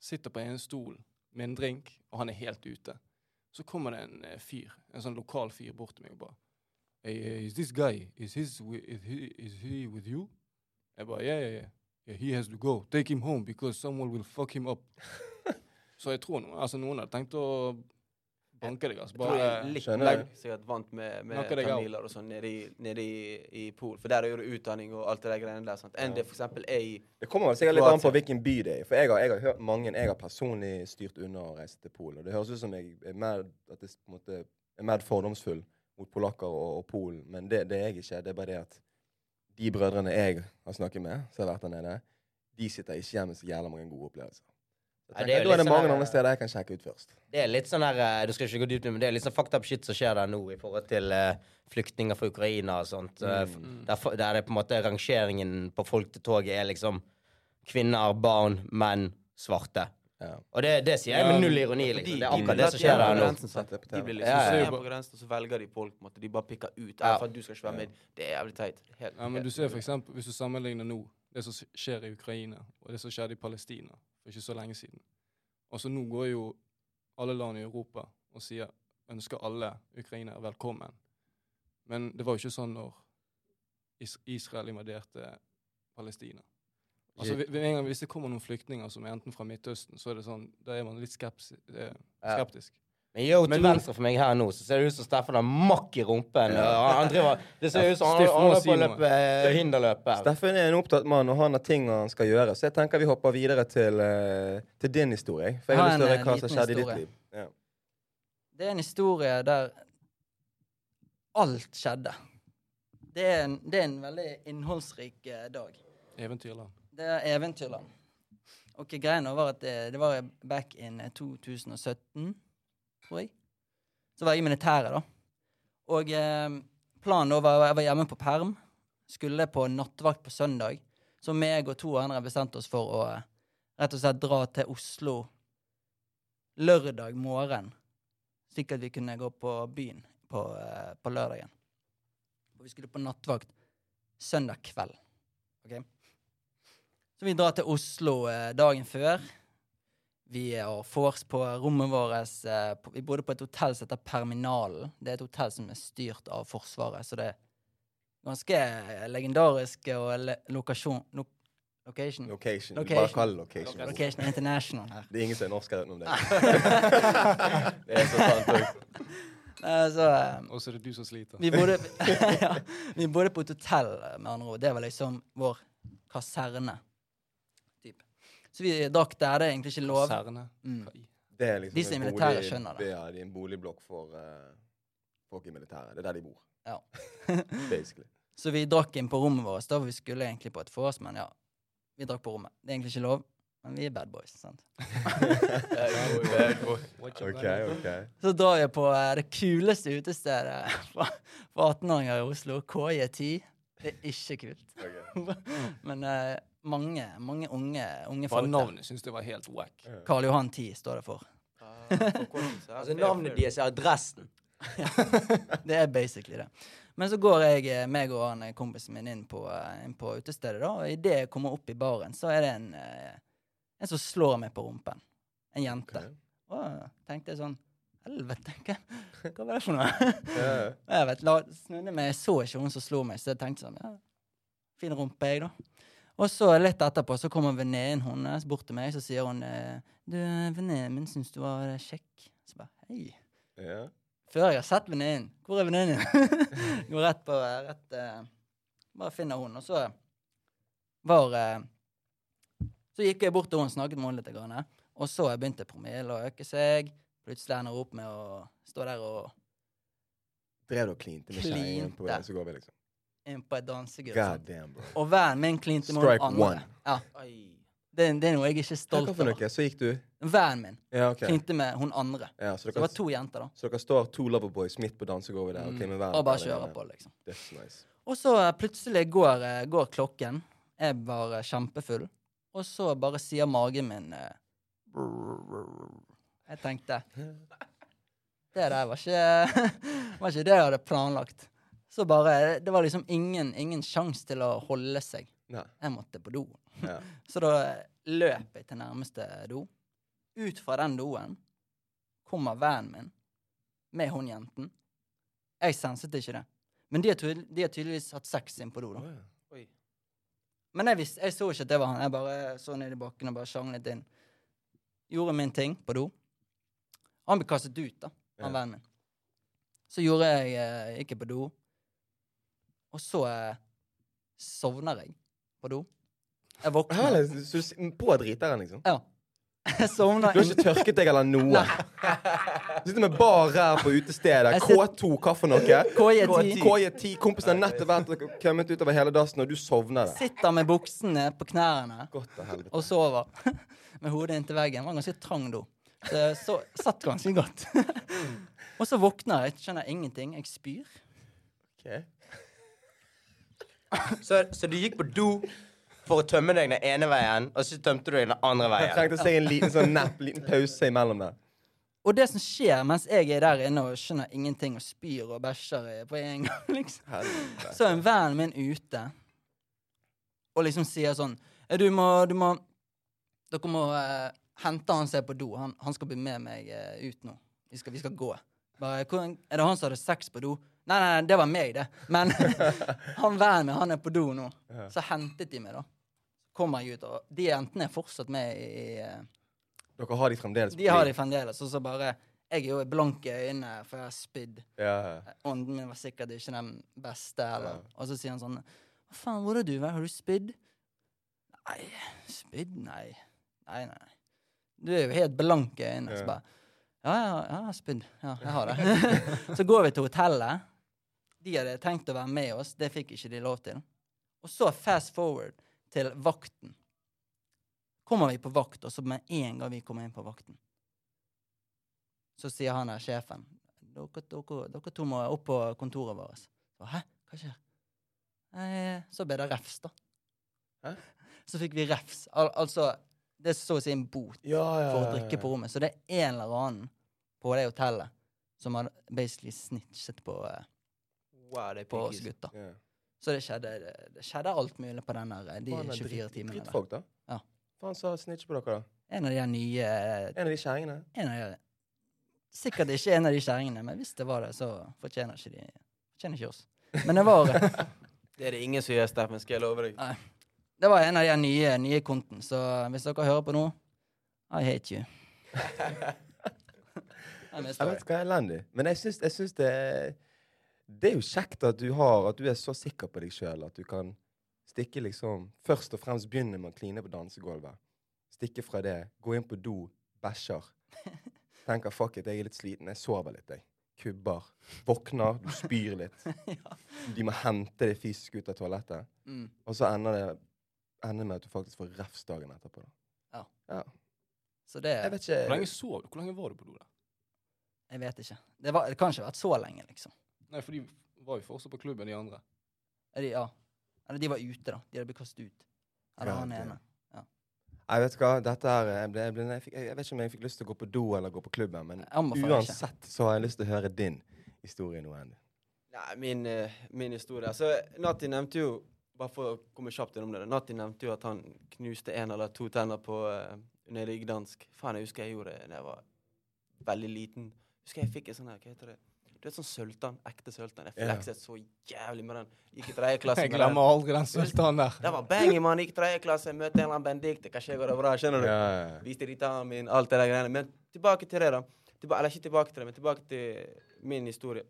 E: Sitter på en stol med en drink, og han er helt ute. Så kommer det en eh, fyr, en sånn lokal fyr, bort til meg og bare hey, Is this guy, is, his, is, he, is he with you? Jeg bare yeah, yeah, yeah. yeah. He has to go. Take him home because someone will fuck him up. Så jeg tror noen, altså noen hadde tenkt å banke deg. altså.
D: Jeg tror jeg
E: Bare
D: litt legg sikkert vant med, med tamiler og sånn nede, i, nede i, i Pol. For der er jo det utdanning og alt det der greiene der. sant? Enn det f.eks. er i
B: Det kommer vel sikkert litt an på hvilken by det er. i. For jeg har, jeg har hørt mange Jeg har personlig styrt unna å reise til Polen. Og det høres ut som jeg er mer, at jeg på en måte, er mer fordomsfull mot polakker og, og Polen. Men det, det er jeg ikke. Det er bare det at de brødrene jeg har snakket med, som har vært der nede, de sitter ikke igjen med så jævla mange gode opplevelser. Da er det mange
C: sånn
B: andre steder jeg kan sjekke ut først.
C: Det er litt sånn her eh, Du skal ikke gå dypt men det er litt sånn fucked up shit som skjer der nå i forhold til eh, flyktninger fra Ukraina og sånt. Eh,
B: Mm.
C: Der, der det på en måte rangeringen på folk til toget er liksom kvinner, barn, menn, svarte.
B: Ja.
C: Og det, det sier jeg med null ironi. Liksom.
D: de-
C: Det er akkurat
D: blir
C: det som skjer
D: på
C: nå.
D: De blir liksom
C: Ja, ja.
D: ser
E: ja.
D: på grensen, og så velger de folk. på en måte. De bare pikker ut.
C: Ja.
D: For at du skal ikke være med. Det er jævlig teit. Helt,
E: Ja, men
D: helt
E: du ser for eksempel, Hvis du sammenligner nå det som skjer i Ukraina, og det som skjedde i Palestina for ikke så lenge siden Altså Nå går jo alle land i Europa og sier ønsker alle ukrainere velkommen. Men det var jo ikke sånn når Israel invaderte Palestina. Altså, gang Hvis det kommer noen flyktninger som er enten fra Midtøsten, så er det sånn, da er man litt skeptisk. eh,
C: Ja.
E: skeptisk.
C: Men yo, til venstre for meg her nå, så ser det ut som Steffen har makk i rumpen. Han driver, det ser ut som han holder på å løpe eh, hinderløp.
B: Steffen er en opptatt mann, og han har ting han skal gjøre. Så jeg tenker vi hopper videre til, eh, til din historie. For jeg har lyst til å høre hva
F: eh,
B: som skjedde i ditt liv. Ja.
F: Det er en historie der alt skjedde. Det er en, det er en veldig innholdsrik dag.
E: Eventyrland.
F: Det er eventyrland. Ok, Greia var at det, det var back in eh, 2017, tror jeg. Så var jeg i militæret, da. Og eh, planen da var Jeg var hjemme på perm. Skulle på nattvakt på søndag. Så meg og to andre bestemte oss for å eh, rett og slett dra til Oslo lørdag morgen. Slik at vi kunne gå på byen på, eh, på lørdagen. Og vi skulle på nattvakt søndag kveld. Ok? Så vi drar til Oslo eh, dagen før. Vi har vors på rommet vårt. Eh, på, vi bodde på et hotell som heter Perminalen. Det er et hotell som er styrt av Forsvaret, så det er ganske eh, legendarisk og le lokasjon... Lo location.
B: Location.
F: Location.
B: Bare kall det location.
F: Location International her.
B: Det er ingen som er norsk her utenom deg. det er så sant òg.
F: Eh, eh,
E: Og så er det du som sliter.
F: vi bodde, ja, vi bodde på et hotell, eh, med andre ord. Det var liksom vår kaserne. Så vi drakk der. Det er egentlig ikke lov. Mm.
B: Det er liksom
F: De som er
B: militære,
F: skjønner det.
B: Ja, det er en boligblokk for uh, folk i militæret. Det er der de bor.
F: Ja.
B: Basically.
F: Så vi drakk inn på rommet vårt. Da vi skulle egentlig på et vors, men ja, vi drakk på rommet. Det er egentlig ikke lov, men vi er bad boys. sant?
B: OK, OK.
F: Så drar jeg på eh, det kuleste utestedet for for 18-åringer i Oslo, KJ10. Det er ikke kult. Men eh, mange, mange unge, unge folk Bare
E: navnet syns jeg var helt wack.
F: Karl Johan 10 står det for.
C: Altså Navnet deres er adressen.
F: Det er basically det. Men så går jeg, eh, meg og han eh, kompisen min inn på, eh, inn på utestedet, da, og idet jeg kommer opp i baren, så er det en, en som slår meg på rumpen. En jente.
B: Okay.
F: Og tenkte jeg sånn Helvete, hva, hva var det for noe? Jeg vet, la, snudde meg, jeg så ikke hun som slo meg, så jeg tenkte sånn ja, Fin rumpe, jeg, da. Og så litt etterpå så kommer venninnen hennes bort til meg, så sier hun eh, Du, venninnen min syns du var kjekk. Så bare hei.
B: Ja.
F: Før jeg har sett venninnen. Hvor er venninnen? Går rett på rett, uh, Bare finner hun, og så var uh, Så gikk jeg bort til henne, snakket med henne litt, grann, og så begynte promillen å øke seg. Plutselig ender hun opp med å stå der og
B: Drev du og klinte med kjerringen på veien så går vi, liksom?
F: Inn på et dansegulv.
B: God
F: være min klinte med
B: Strike
F: andre.
B: one.
F: Ja, det, det er noe jeg ikke er
B: Hva
F: stolt
B: for
F: av.
B: noe? Så gikk du
F: Vennen min
B: Ja, OK.
F: klinte med hun andre.
B: Ja, så,
F: Så det
B: dere,
F: var to jenter, da.
B: så dere står to loverboys midt på dansegulvet der? ok, med hver
F: Og bare kjører på, liksom.
B: That's nice.
F: Og så eh, plutselig går, eh, går klokken. Jeg var eh, kjempefull. Og så bare sier magen min eh, Jeg tenkte Det der var ikke, var ikke det jeg hadde planlagt. Så bare Det var liksom ingen, ingen sjanse til å holde seg.
B: Nei.
F: Jeg måtte på do.
B: Ja.
F: Så da løp jeg til nærmeste do. Ut fra den doen kommer vennen min med hun jenten. Jeg senset ikke det. Men de har, tydel- de har tydeligvis hatt sex inn på do, da.
B: Oh, ja.
F: Men jeg, visste, jeg så ikke at det var han. Jeg bare så ned i bakken og bare sjanglet inn. Gjorde min ting på do. Han ble kastet ut, da, han
B: Ja.
F: vennen min. Så gjorde jeg eh, Gikk jeg på do. Og så eh, sovner jeg på do. Jeg våkner.
B: Herlig, så du s- på driteren, liksom?
F: Ja. Jeg sovner
B: Du har ikke tørket deg eller noe? Du sitter med bar ræv på utestedet.
F: Jeg sitter-
B: K2, hva for noe?
F: KJ10.
B: KJ10. Kompisen har nettopp vært kommet utover hele dassen, og du sovner der.
F: Sitter med buksene på knærne
B: Godt av helvete.
F: og sover. Med hodet inntil veggen. Det var en ganske trang do. Så jeg så, satt ganske godt. og så våkner jeg, skjønner ingenting. Jeg spyr.
B: Ok.
C: Så, så du gikk på do for å tømme deg den ene veien, og så tømte du deg den andre veien.
B: Jeg
C: trengte
B: trengte seg en liten sånn napp, liten pause imellom der.
F: Og det som skjer mens jeg er der inne og skjønner ingenting og spyr og bæsjer på en gang, liksom.
B: Helvete.
F: så er en venn min ute og liksom sier sånn «Eh, Du må, du må Dere må uh, hente han som er på do. Han, han skal bli med meg uh, ut nå. Vi skal, vi skal gå. Bare, «Hvor- er det han som hadde sex på do? Nei, nei, nei, det var meg, det. Men han vennen min, han er på do nå. Så hentet de meg, da. Kommer jeg ut, og de jentene er fortsatt med i, i eh,
B: Dere har de fremdeles
F: De har de fremdeles. Og så bare Jeg er jo blank i øynene, for jeg har spydd.
B: Ja.
F: Ånden min var sikkert ikke den beste. Eller.
B: Ja.
F: Og så sier han sånn Hva faen, hvor er du? Har du spydd? Nei, spydd? Nei. Nei, nei. Du er jo helt blank i øynene.
B: Ja.
F: Så bare Ja, ja, ja, jeg har spydd. Ja, jeg har det. så går vi til hotellet. De hadde tenkt å være med oss. Det fikk ikke de lov til. Og så fast forward til vakten. Kommer vi på vakt, og så med en gang vi kommer inn på vakten, så sier han der sjefen dere, dere, dere to må opp på kontoret vårt. Så, Hæ? Hva skjer? Eh, så ble det refs, da.
B: Hæ?
F: Så fikk vi refs. Al altså, det er så å si en bot
B: Ja, ja,
F: for å drikke på rommet. Så det er en eller annen på det hotellet som har basically snitchet på, eh,
D: Wow, det er
F: på oss gutta.
B: Yeah.
F: Så det skjedde, det, det skjedde alt mulig på den der, de
B: Faen, er
F: 24
B: dritt-
F: timene.
B: Drittfolk, da.
F: Ja.
B: Faen sa snitch på dere, da.
F: En av de nye
B: En av de kjerringene.
F: en av de, Sikkert ikke en av de kjerringene, men hvis det var det, så fortjener ikke de fortjener ikke oss. Men det var
D: Det er det ingen som gjør, Steffen, skal jeg love deg.
F: Det var en av de nye, nye konten, så hvis dere hører på nå I hate you.
B: Jeg vet hva er elendig. Men jeg syns, jeg syns det er jo kjekt at du har At du er så sikker på deg sjøl at du kan stikke liksom Først og fremst begynne med å kline på dansegulvet. Stikke fra det, gå inn på do, bæsjer. Tenker fuck it, jeg er litt sliten, jeg sover litt, jeg. Kubber. Våkner, du spyr litt. De må hente det fysisk ut av toalettet.
F: Mm.
B: Og så ender det ender med at du faktisk får refs dagen etterpå. Da.
F: Ja.
B: ja.
F: Så det
B: Jeg vet ikke
E: Hvor lenge sov du? Hvor lenge var du på do? da?
F: Jeg vet ikke. Det, var, det kan ikke ha vært så lenge, liksom.
E: Nei, for de var jo fortsatt på klubben, de andre.
F: Er de, ja. Eller de var ute, da. De hadde blitt kastet ut. Eller
B: Ja,
F: han
B: ene.
F: ene.
B: Jeg vet hva, dette her jeg, ble, jeg, ble, jeg, fikk, jeg vet ikke om jeg fikk lyst til å gå på do eller gå på klubben, men
F: uansett ikke.
B: så har jeg lyst til å høre din historie nå, Andy.
D: Nei, min, eh, min historie. Altså, Natti nevnte jo Bare for å komme kjapt innom det. Natti nevnte jo at han knuste en eller to tenner på uh, nede i Gdansk. Faen, jeg husker jeg gjorde det da jeg var veldig liten. Husker jeg fikk en sånn her, hva heter det? Du vet sånn sølvtann? Ekte sølvtann. Jeg flekset så jævlig med den. Gikk i tredje klasse
E: Jeg glemmer aldri den sultanen der.
D: Det var bang, mann. Gikk i tredje klasse, møtte en eller annen Benedicte. kanskje går det bra? Skjønner du?
B: Ja, ja.
D: Viste gittaren min, alt det der greiene. Men tilbake til det, da. Tilba eller ikke tilbake til det, men tilbake til min historie.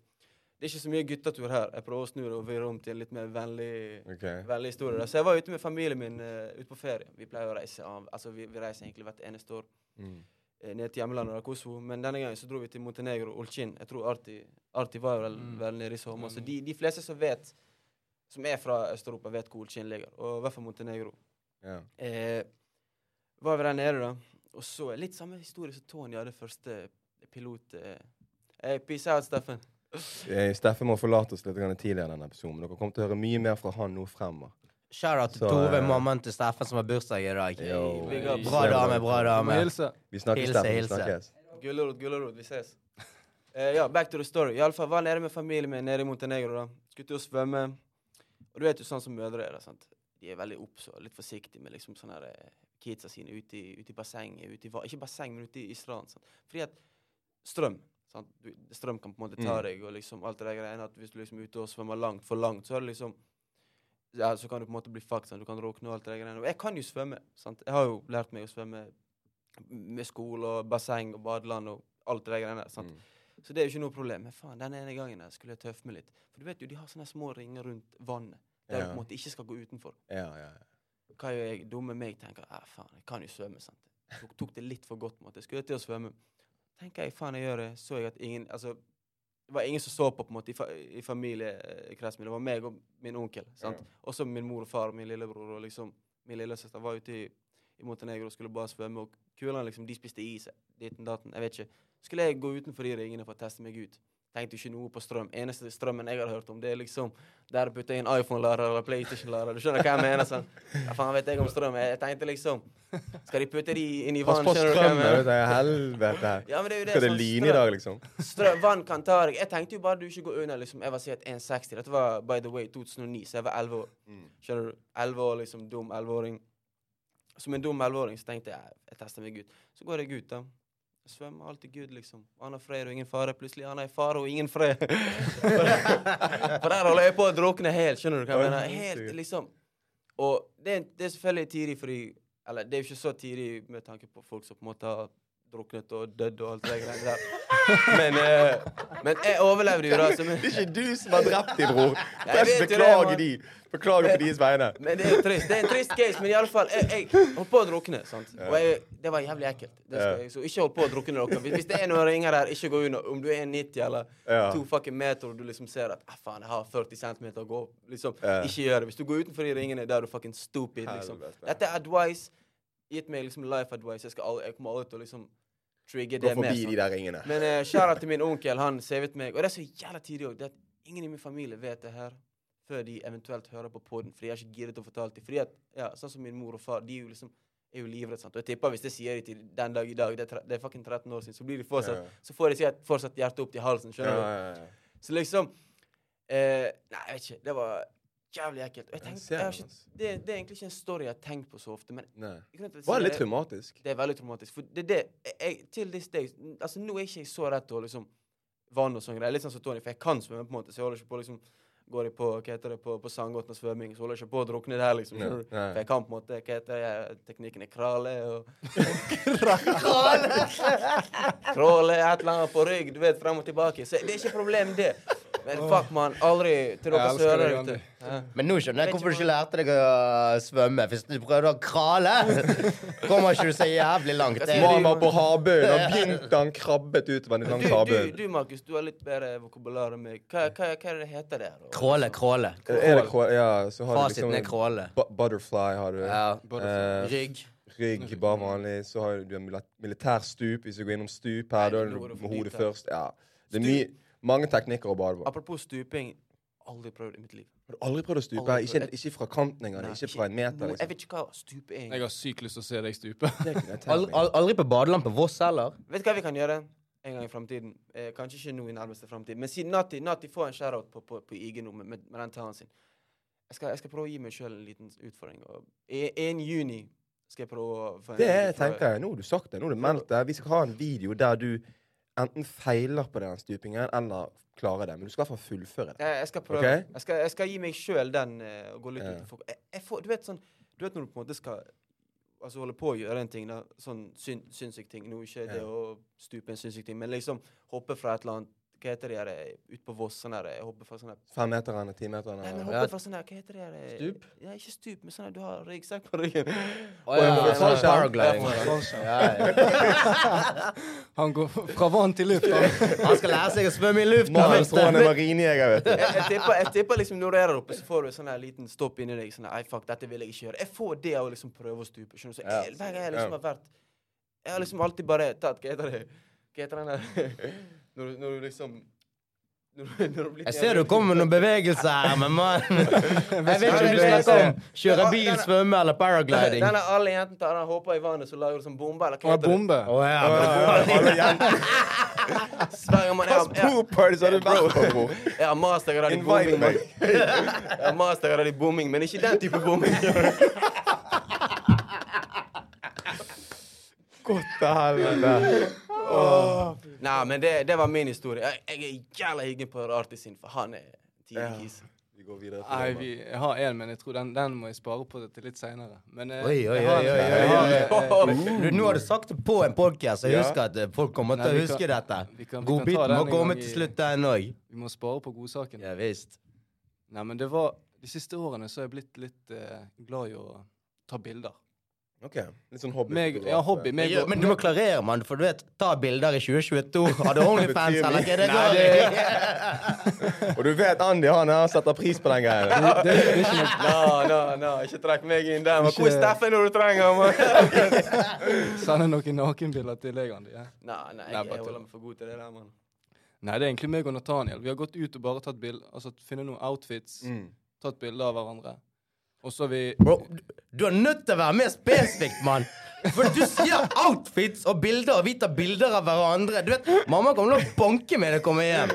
D: Det er ikke så mye guttetur her. Jeg prøver å snu det og vri om til en litt mer vennlig,
B: okay.
D: vennlig historie. Da. Så jeg var ute med familien min uh, ute på ferie. Vi pleier å reise av, altså vi, vi reiser egentlig hvert eneste år
B: Mm.
D: Eh, ned til hjemlandet, av Kosovo. Men denne gangen så dro vi til Montenegro, Olcin. Jeg tror Arti, Arti var vel,
E: Mm.
D: vel nede i sommer. Så de, de fleste som vet, som er fra Øst-Europa, vet hvor Olcin ligger. Og i hvert fall Montenegro.
B: Ja.
D: Eh, var vi der nede, da. Og så litt samme historie som Tony hadde første pilot. Eh. Hey, peace out, Steffen.
B: Eh, Steffen må forlate oss litt tidligere i denne episoden. men Dere kommer til å høre mye mer fra han nå fremover.
C: Shout-out til
B: Så,
C: Tove,
B: eh,
C: mammaen til Steffen, som har bursdag i dag.
B: Yo.
D: big.
C: Bra dame, bra dame.
E: hilse.
B: Vi snakkes,
C: Hilse,
B: Steffen. Vi
C: hilse.
B: snakkes.
D: Gulrot, gullerot. Vi ses. Eh, ja, back to the story. Iallfall var nede med familien min nede i Montenegro. da. Skulle til å svømme. Og du vet jo sånn som mødre er. da, sant? De er veldig obs og litt forsiktige med liksom sånne her, eh, kidsa sine ute i, ute i bassenget. Ute i, va- ikke basseng, men ute i, i stranden. Sant? Fordi at strøm sant? Du, Strøm kan på en måte ta
B: Mm.
D: deg, og liksom alt det der greiene. At hvis du liksom er ute og svømmer langt for langt, så er det liksom ja, så kan du på en måte bli fucked. Sant? Du kan råkne og alt det greiene. Og jeg kan jo svømme. sant? Jeg har jo lært meg å svømme med skole og basseng og badeland og alt det greiene der. sant?
B: Mm.
D: Så det er jo ikke noe problem. Men faen, den ene gangen der skulle jeg tøffe meg litt. For du vet jo, de har sånne små ringer rundt vannet. Der du på en måte ikke skal gå utenfor.
B: Ja, ja, ja.
D: Hva gjør jeg? Dumme meg tenker ja, faen, jeg kan jo svømme. sant? Jeg tok, tok det litt for godt. måte. Jeg skulle til å svømme. Tenker jeg, faen, jeg gjør det. Så jeg at ingen altså, Det var ingen som så på på en måte i, fa i familiekretsen min. Det var meg og min onkel. sant? Også min mor og far og min lillebror. Og liksom, min lillesøster var ute i, i Montenegro og skulle bare svømme. Og kulene liksom, de spiste is. Ditten datten. Jeg vet ikke. Skulle jeg gå utenfor de ringene for å teste meg ut? Tenkte ikke noe på strøm. Eneste strømmen jeg hadde hørt om, det er liksom der du putter inn iPhone-lader eller PlayStation-lader. Du skjønner hva jeg mener? sånn. Ja, faen vet jeg om strøm. Jeg, tenkte liksom Skal de putte de inn i
B: Pass
D: vann?
B: på
D: Skjønner du hva jeg
B: strømmen,
D: det
B: på strømmen? Helvete.
D: Ja, men det er jo det
B: Skal det
D: sånn
B: line i dag, liksom?
D: Strøm, vann kan ta deg. Jeg tenkte jo bare du ikke går under. liksom. Jeg var sikkert 1,60. Dette var by the way 2009, så jeg var 11 år. Skjønner du? 11 år, liksom. Dum 11-åring. Som en dum 11-åring så tenkte jeg jeg tester meg ut. Så går jeg ut, da. Svømmer alltid good, liksom. Han har fred og ingen fare. Plutselig han er i fare og ingen fred. For der holder jeg på å drukne helt. Skjønner du hva jeg mener? Helt, liksom. Og det, det er selvfølgelig tidlig fordi Eller det er jo ikke så tidlig med tanke på folk som på en måte har druknet og dødd og alt det greiene der. Men, eh, men jeg overlevde jo, da. Så, men,
B: Det er ikke du som har drept din bror.
D: Jeg vet jo det,
B: beklager de. Beklager på deres vegne.
D: men det er jo trist. Det er en trist case, men i alle fall, jeg, jeg holdt på å drukne. sant? Og jeg, det var jævlig ekkelt. Det skal jeg, så ikke hold på å drukne dere. Hvis, hvis det er noen ringer her, ikke gå under. Om du er 90 eller
B: Ja.
D: to fucking meter og du liksom ser at ah, faen, jeg har 40 cm å gå liksom,
B: Ja.
D: Ikke gjør det. Hvis du går utenfor de ringene, da er du fucking stupid. liksom.
B: Helvete.
D: Dette er advice. Gitt meg liksom life advice. Jeg, skal aldri, jeg kommer aldri til å liksom trigge
B: Gå
D: det mer.
B: forbi
D: sant?
B: de der ringene.
D: Men uh, kjære til min onkel, han savet meg. Og det er så jævla tidlig òg. Ingen i min familie vet det her før de eventuelt hører på poden. Fordi jeg har ikke giddet å fortelle det. Fordi at, ja, sånn som min mor og far, de er jo liksom er jo livredde. Og jeg tipper hvis det sier de til den dag i dag, det er, det er fucking 13 år siden, så blir de fortsatt,
B: Ja.
D: så får de sikkert fortsatt hjertet opp til halsen. Skjønner du?
B: ja, ja.
D: Så liksom eh, Nei, jeg vet ikke. Det var jævlig ekkelt. Og jeg tenkte, jeg ikke,
B: altså.
D: det, det er egentlig ikke en story jeg har tenkt på så ofte. Men
B: Nei. Var det litt traumatisk?
D: det er veldig traumatisk. For det det jeg, Til this day Altså, nå er ikke jeg så redd til å liksom vann og sånn greier. Litt sånn som Tony, for jeg kan svømme, på en måte, så jeg holder ikke på liksom Går jeg på hva heter det, på, på Sandgoten og svømming, så holder jeg ikke på å drukne der, liksom.
B: Nei, nei.
D: For jeg kan på en måte Hva heter det, teknikken er krale og Kråle, et eller annet på rygg, du vet, frem og tilbake. Så det er ikke problem, det. Men fuck, man. Aldri til dere sører ute.
C: Men nå skjønner jeg hvorfor du ikke lærte deg å svømme. Hvis du prøvde å krale, kommer ikke du så jævlig langt. Det er
B: var på havbunnen, og begynte han krabbet utover den
D: Du,
B: lange
D: du,
B: havbunnen.
D: du, Markus, du har litt bedre vokabular enn meg. Hva, hva, hva er det det heter der?
C: Kråle, kråle.
B: Er det kråle? Ja, så har du
C: Fasiten er
B: liksom
C: kråle.
B: Butterfly har du.
C: Ja.
B: Eh,
C: Rygg.
B: Rygg, bare vanlig. Så har du en militær stup Hvis du går innom stup her, da er du
D: er det
B: med hodet først. Ja. Det er mye, mange teknikker å bade på.
D: Apropos stuping. Aldri prøvd i mitt liv.
B: Har du aldri prøvd å stupe?
D: Prøvd.
B: Ikke, ikke fra kanten engang.
D: Ikke,
B: Ikke fra en meter.
D: Liksom. Jeg vet ikke hva stupe er.
E: Jeg har sykt lyst til å se deg stupe.
C: Aldri, aldri på badeland på Voss heller?
D: Vet du hva vi kan gjøre en gang i framtiden? Eh, kanskje ikke nå i nærmeste framtid, men si Natti, Natti får en shout-out på, på, på IG nå med, med, med den talen sin. Jeg skal, jeg skal prøve å gi meg sjøl en liten utfordring. Og i- juni skal jeg prøve å få en-
B: Det
D: jeg,
B: tenker jeg. Nå har du sagt det. Nå har du meldt det. Vi skal ha en video der du enten feiler på den stupingen, eller klarer det. Men du skal i hvert fall fullføre det.
D: Jeg, skal prøve.
B: Okay?
D: Jeg, skal, jeg skal gi meg sjøl den uh, og gå litt
B: Ja.
D: utenfor. Jeg, jeg får, du vet sånn Du vet når du på en måte skal altså holde på å gjøre en ting, da, sånn syn, sinnssyk ting. Nå ikke det
B: Ja.
D: å stupe en sinnssyk ting, men liksom hoppe fra et eller annet Hva heter de her ute ut på Voss? Sånn der jeg hopper fra sånn
B: Femmeterne, timeterne.
D: Nei, men
C: Ja.
D: hoppe fra sånn her Hva heter det her eh,
C: Stup?
D: Ja, ikke stup, men sånn at du har ryggsekk på ryggen.
C: Å ja,
B: ja,
C: sånn
B: ja.
C: paragliding. Ja, ja.
E: Han går fra vann til luft. Han.
C: Han skal lære seg å svømme i luft.
B: Må
C: først.
B: tror han er marinejeger, vet du.
D: jeg, jeg, tipper, jeg tipper liksom når du er der oppe, så får du sånn liten stopp inni deg. Sånn Ei, fuck, dette vil jeg ikke gjøre. Jeg får det av å liksom prøve å stupe. Skjønner du? Så jeg, hver gang jeg liksom har vært Jeg har liksom alltid bare tatt Hva heter det? Hva heter den der når, du- når du liksom når, du- når du blir
C: Jeg ser du kommer med noen bevegelser her, men mann Jeg vet ikke om du
D: Ja,
C: snakker om kjøre bil, svømme eller paragliding.
D: Den er alle jentene tar den, hopper i vannet, så lager du sånn bombe, eller hva heter det?
E: bombe.
C: Å ja.
B: Alle jenter.
D: Hver gang man jeg,
B: Hvilke
D: jeg,
B: har du
D: jeg har mastergrad i bombing. Jeg har mastergrad i bombing, men ikke den type bombing.
B: Godt til helvete.
D: Nei, men det, det var min historie. Jeg, jeg er jævla hyggen på Artis sin, for han er
B: Ja.
D: tidlig kis.
B: Vi går videre
E: Nei, vi, jeg har én, men jeg tror den, den må jeg spare på til litt seinere. Eh,
C: Oi, oi, oi, Du, nå har du sagt det på en podcast, jeg husker at folk kommer til å
E: vi kan-
C: huske dette. Godbiten må komme til slutt, den òg.
E: Vi må spare på godsaken.
C: Ja visst.
E: Nei, men det var De siste årene så har jeg blitt litt eh, glad i å ta bilder.
B: Ok, Litt sånn hobby.
E: Meg, ja, hobby.
C: Men,
E: Meg,
C: ja, men du må klarere, mann, for du vet, ta bilder i 2022. Har du Onlyfans, eller hva er det
E: Nei,
C: går i?
B: Og du vet Andy han her setter pris på den greia.
E: Nei, nei, er ikke
D: trekk meg inn der. Men hvor er Steffen når du trenger ham?
E: Sende noen nakenbilder til deg, Andi. Ja.
D: Nei, nei, jeg, holder meg for god til det der, mann.
E: Nei, det er egentlig meg og Nathaniel. Vi har gått ut og bare tatt bilder. Altså funnet noen outfits,
B: Mm.
E: tatt bilder av hverandre. Og så vi
C: Bro, du, er nødt til å være mer spesifikk, mann. For du sier outfits og bilder, og vi tar bilder av hverandre. Du vet, Mamma kommer til å banke meg når jeg kommer hjem.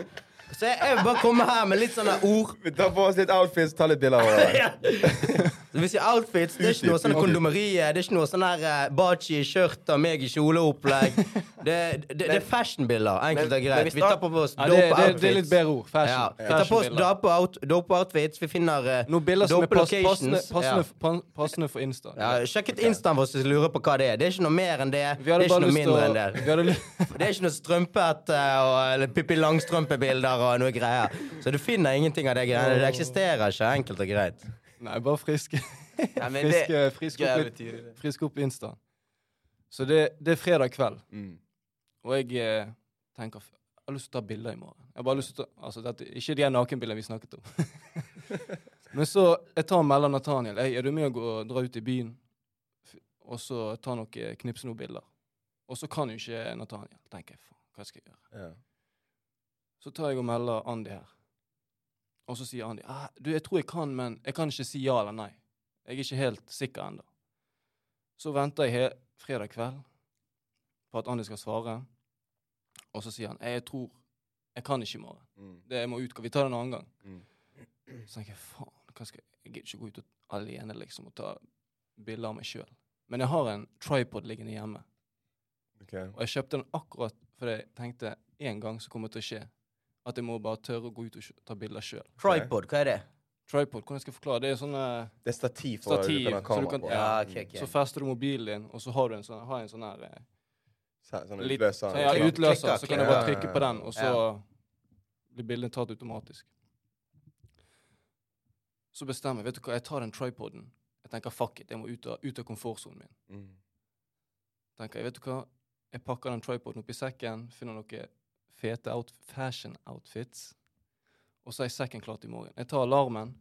C: Så jeg, jeg vil bare komme her med litt sånne ord.
B: Vi tar på oss litt outfits, ta litt bilder av hverandre.
C: Så i outfits, det er ikke noe sånn kondomeriet, det er ikke noe sånn her uh, bachi i skjørt og meg i kjoleopplegg. Det, det, det er fashionbilder, enkelt og greit.
D: vi
C: tar på oss
E: Ja, det,
C: dope
E: det, det er litt bedre ord. Fashion.
C: Ja, vi tar på oss
E: Fashionbilder.
C: dope, out, dope outfits, vi finner uh,
E: Noen bilder som er
C: dope
E: pass, passende,
C: locations.
E: passende,
C: Ja.
E: pa- passende for Insta.
C: Ja, sjekk ut Instaen vår hvis du lurer på hva det er. Det er ikke noe mer enn det.
E: Vi
C: Det
E: hadde
C: er ikke
E: bare
C: noe
E: lyst til
C: mindre
E: å
C: enn det.
E: vi hadde ly-
C: Det er ikke noe strømpete og eller Pippi Langstrømpe-bilder og noe greier. Så du finner ingenting av det greiene. Det eksisterer ikke, enkelt og greit.
E: Nei, bare friske.
D: Nei, men det
E: Friske, friske, opp, friske opp Insta. Så det, det er fredag kveld,
B: Mm.
E: og jeg eh, tenker Jeg har lyst til å ta bilder i morgen. Jeg har bare lyst til å ta, altså dette, Ikke de nakenbildene vi snakket om. Men så jeg tar og melder Nathaniel. Hey, er du med å gå og dra ut i byen og så ta knipse noen bilder? Og så kan jo ikke Nathaniel. tenker jeg, faen, hva skal jeg gjøre?
B: Ja.
E: Så tar jeg og melder Andy her. Og så sier Andy ah, du, jeg tror jeg kan, men jeg kan ikke si ja eller nei. Jeg er ikke helt sikker ennå. Så venter jeg fredag kveld på at Andy skal svare. Og så sier han «Eh, jeg tror jeg kan ikke i morgen.
B: Mm.
E: Det jeg må utgå. vi tar det en annen gang?
B: Mm.
E: Så tenker jeg faen, hva skal jeg Jeg gidder ikke gå ut alene liksom og ta bilder av meg sjøl. Men jeg har en tripod liggende hjemme.
B: Okay.
E: Og jeg kjøpte den akkurat fordi jeg tenkte en gang så kommer det til å skje at jeg må bare tørre å gå ut og ta bilder sjøl.
C: Tripod, hva er det?
E: Tripod, hvordan skal jeg forklare? Det er sånn eh,
B: Det er stativ for
E: Stativ,
B: du kan ha
E: så du.
C: Ja, okay, ok.
E: Så fester du mobilen din, og så har du en sånn, har en sånn her eh,
B: Så- Sånn utløser.
E: så, ja, utløser,
C: klikker,
E: så kan jeg bare trykke på den, og så
C: Ja.
E: blir bildene tatt automatisk. Så bestemmer jeg, vet du hva, jeg tar den tripoden. Jeg tenker fuck it, jeg må ut av, ut av komfortsonen min.
B: Mm.
E: tenker jeg, vet du hva, jeg pakker den tripoden opp i sekken, finner noen fete out, fashion outfits, og så er sekken klar til i morgen. Jeg tar alarmen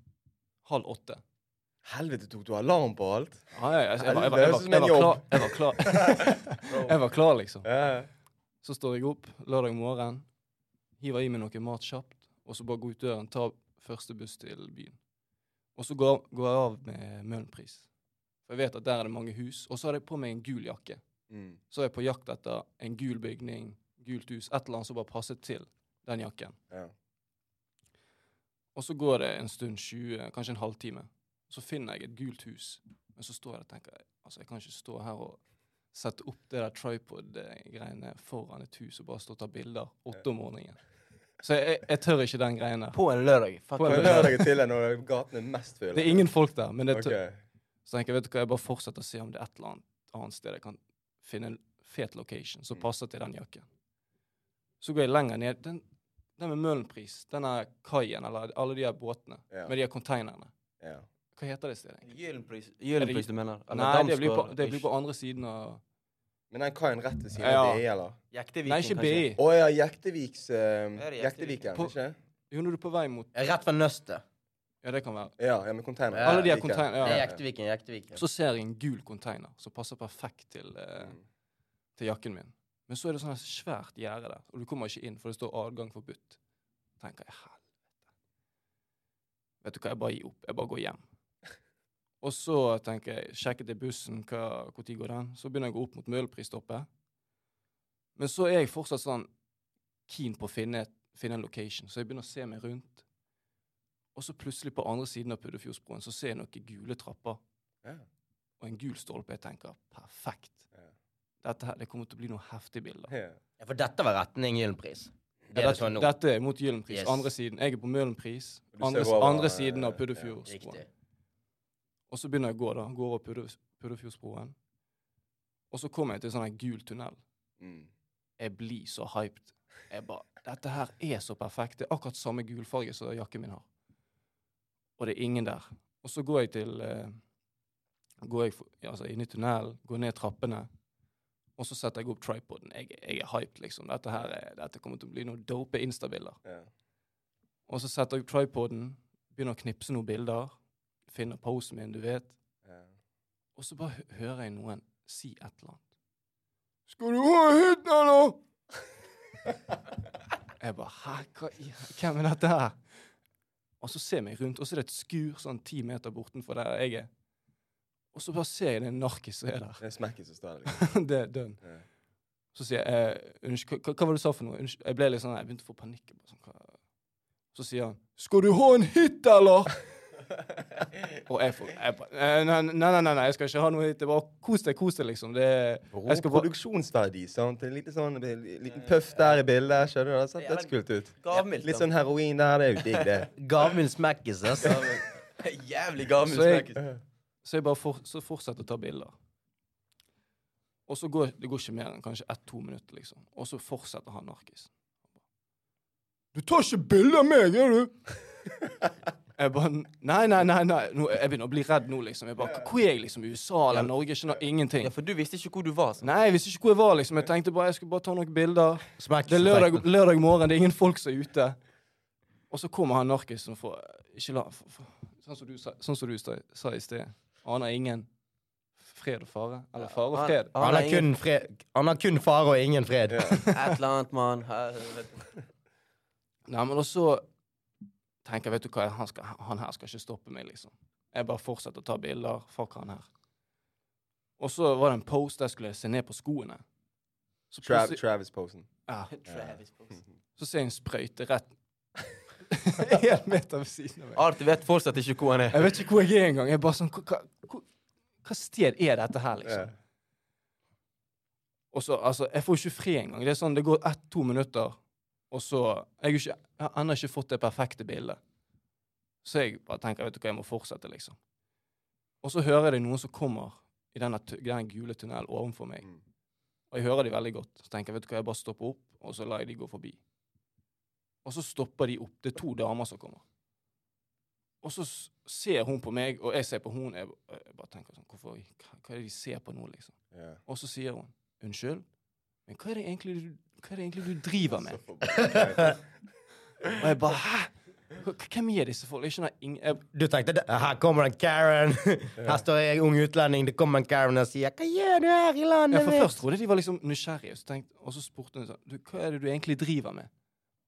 E: halv åtte.
B: Helvete, tok du alarm på alt?
E: Ja, ja, jeg, jeg, var- jeg, var- jeg, var- jeg, var klar, jeg var klar. liksom.
B: Ja.
E: Så står jeg opp lørdag morgen, hiver i meg noe mat kjapt, og så bare går ut døren, tar første buss til byen. Og så går, går jeg av med Møhlenpris. For jeg vet at der er det mange hus. Og så har jeg på meg en gul jakke.
B: Mm.
E: Så er jeg på jakt etter en gul bygning, gult hus, et eller annet som bare passer til den jakken.
B: Ja.
E: Og så går det en stund, 20, kanskje en halvtime. Så finner jeg et gult hus. Men så står jeg og tenker altså jeg kan ikke stå her og sette opp det der tripod-greiene foran et hus og bare stå og ta bilder åtte om morgenen. Så jeg, jeg tør ikke den greien der.
D: På en lørdag. Fuck
E: På en
B: lørdag til når gaten er mest full.
E: Det er ingen folk der, men det tør.
B: Okay.
E: Så tenker jeg, vet du hva, jeg bare fortsetter å se om det er et eller annet annet sted jeg kan finne en fet location som
B: Mm.
E: passer til den jakken. Så går jeg lenger ned. Den, den med Møhlenpris, denne kaien, eller alle de her båtene,
B: Ja.
E: med de her konteinerne.
B: Ja.
E: Hva heter det stedet?
D: Gyllenpris, Gyllenpris du mener? Eller
E: Nei, det blir, på, det blir på andre siden av
B: Men den kaien rett ved siden
E: Ja.
B: av BI, eller?
D: Jekteviken,
E: Nei, ikke? BI.
B: Å ja, Jekteviks uh, Jekteviken,
E: På-
B: ikke?
E: Jo, når du er på vei mot
C: Rett ved nøstet.
E: Ja, det kan være.
B: Ja, ja, med container.
C: Ja,
E: Alle de her container- ja.
C: Det er Jekteviken, Jekteviken.
E: Så ser jeg en gul container som passer perfekt til, eh,
B: Mm.
E: til jakken min. Men så er det sånn svært gjerde der, og du kommer ikke inn, for det står 'adgang forbudt'. tenker jeg, helvete. Vet du hva, jeg bare gir opp. Jeg bare går hjem. Og så tenker jeg, sjekket jeg bussen, hva- når går den? Så begynner jeg å gå opp mot Møhlenprisstoppet. Men så er jeg fortsatt sånn keen på å finne, finne en location, så jeg begynner å se meg rundt. Og så plutselig på andre siden av Puddefjordsbroen så ser jeg noen gule trapper
B: Ja.
E: og en gul stolpe. Jeg tenker perfekt. Dette her, det kommer til å bli noen heftige bilder.
B: Ja.
C: Ja, for dette var retning Gyllenpris. Det
E: Ja,
C: dette, sånn.
E: Dette er mot Gyllenpris.
C: Yes.
E: Andre siden. Jeg er på Møhlenpris. Andre, andre siden av Puddefjordsbroen.
C: Ja,
E: Og så begynner jeg å gå, da. Går over Pudde- Puddefjordsbroen. Og så kommer jeg til en sånn gul tunnel.
B: Mm.
E: Jeg blir så hyped. Jeg bare Dette her er så perfekt. Det er akkurat samme gulfarge som jakken min har. Og det er ingen der. Og så går jeg til eh, Går jeg for, ja, altså inn i tunnelen, går ned trappene, og så setter jeg opp tripoden. Jeg, jeg er hyped, liksom. Dette her er, dette kommer til å bli noen dope instabilder.
B: Yeah.
E: Og så setter jeg opp tripoden, begynner å knipse noen bilder, finner posen min, du vet.
B: Yeah.
E: Og så bare hører jeg noen si et eller annet. Skal du ha hytta, eller? jeg bare Hæ, hva i Hvem er dette her? Og så ser jeg meg rundt, og så er det et skur sånn ti meter bortenfor der jeg er. Og så bare ser jeg det er en narkis som er der.
B: Det er smekken som står der. Liksom.
E: det er dønn.
B: Ja.
E: Så sier jeg eh, Unnskyld, hva, hva var det du sa for noe? Unnskyld, jeg ble litt sånn, jeg begynte å få panikk. Sånn. Så sier han 'Skal du ha en hit, eller?' Og jeg får jeg bare, eh, nei, nei, nei, nei, nei, jeg skal ikke ha noe hit. Det bare kos deg, kos deg, liksom. Det, jeg skal bare,
B: produksjonsverdi. sant? En liten sånn en liten puff der i bildet. Skjønner du? Det sett dødskult ut.
D: Gavmilt.
B: Litt sånn heroin der. Det er jo digg, det.
C: Gavmild smekkis, altså.
D: Jævlig gavmild. Snakkes.
E: Så jeg bare for, så fortsetter å ta bilder. Og så går det går ikke mer enn kanskje ett-to minutter, liksom. Og så fortsetter han narkisen. Du tar ikke bilde av meg, gjør du? Jeg bare Nei, nei, nei. nei. Nå, jeg begynner å bli redd nå, liksom. Jeg bare, Hvor er jeg, liksom? USA eller Norge? Skjønner ingenting.
D: Ja, for du visste ikke hvor du var. Sånn.
E: Nei, jeg visste ikke hvor jeg var, liksom. Jeg tenkte bare jeg skulle bare ta noen bilder. Det er lørdag, lørdag morgen, det er ingen folk som er ute. Og så kommer han narkisen får Ikke la for, for, Sånn som du, sånn som du sa, sa i sted. Aner ingen fred og fare. Eller fare og fred.
C: Han har kun, fred, han har kun fare og ingen fred.
D: Et eller annet, mann.
E: Nei, men også tenker jeg, vet du hva, han, skal, han her skal ikke stoppe meg, liksom. Jeg bare fortsetter å ta bilder. Fuck han her. Og så var det en post der jeg skulle se ned på skoene.
B: Travis-posen.
E: ja,
D: Travis.
E: så ser jeg en sprøyte rett En meter ved siden av meg.
D: Arti vet fortsatt ikke hvor han er.
E: Jeg vet ikke hvor jeg er engang. Jeg er bare sånn, hva, hva, hva- hva sted er dette her, liksom?
B: Yeah.
E: Og så, altså, Jeg får ikke fri engang. Det er sånn, det går ett-to minutter, og så Jeg ikke, jeg har ennå ikke fått det perfekte bildet. Så jeg bare tenker vet du hva, jeg må fortsette, liksom. Og så hører jeg det noen som kommer i denne, denne gule tunnelen ovenfor meg.
B: Mm.
E: Og jeg hører de veldig godt. Så tenker jeg vet du hva, jeg bare stopper opp, og så lar jeg de gå forbi. Og så stopper de opp. Det er to damer som kommer. Og så ser hun på meg, og jeg ser på hun. Jeg, jeg bare tenker sånn, hvorfor, hva, hva er det de ser på nå, liksom?
B: Yeah.
E: Og så sier hun Unnskyld, men hva er det egentlig du, hva er det egentlig du driver med? Og jeg bare Hæ? Hvem er disse folk? Jeg skjønner ingen jeg,
C: Du tenkte her kommer en Karen. Her står jeg, ung utlending. Det kommer en Karen og sier 'Hva gjør du her i
E: ja,
C: landet
E: For først trodde de var liksom nysgjerrige, så tenkte, og så spurte hun sånn Hva er det du egentlig driver med?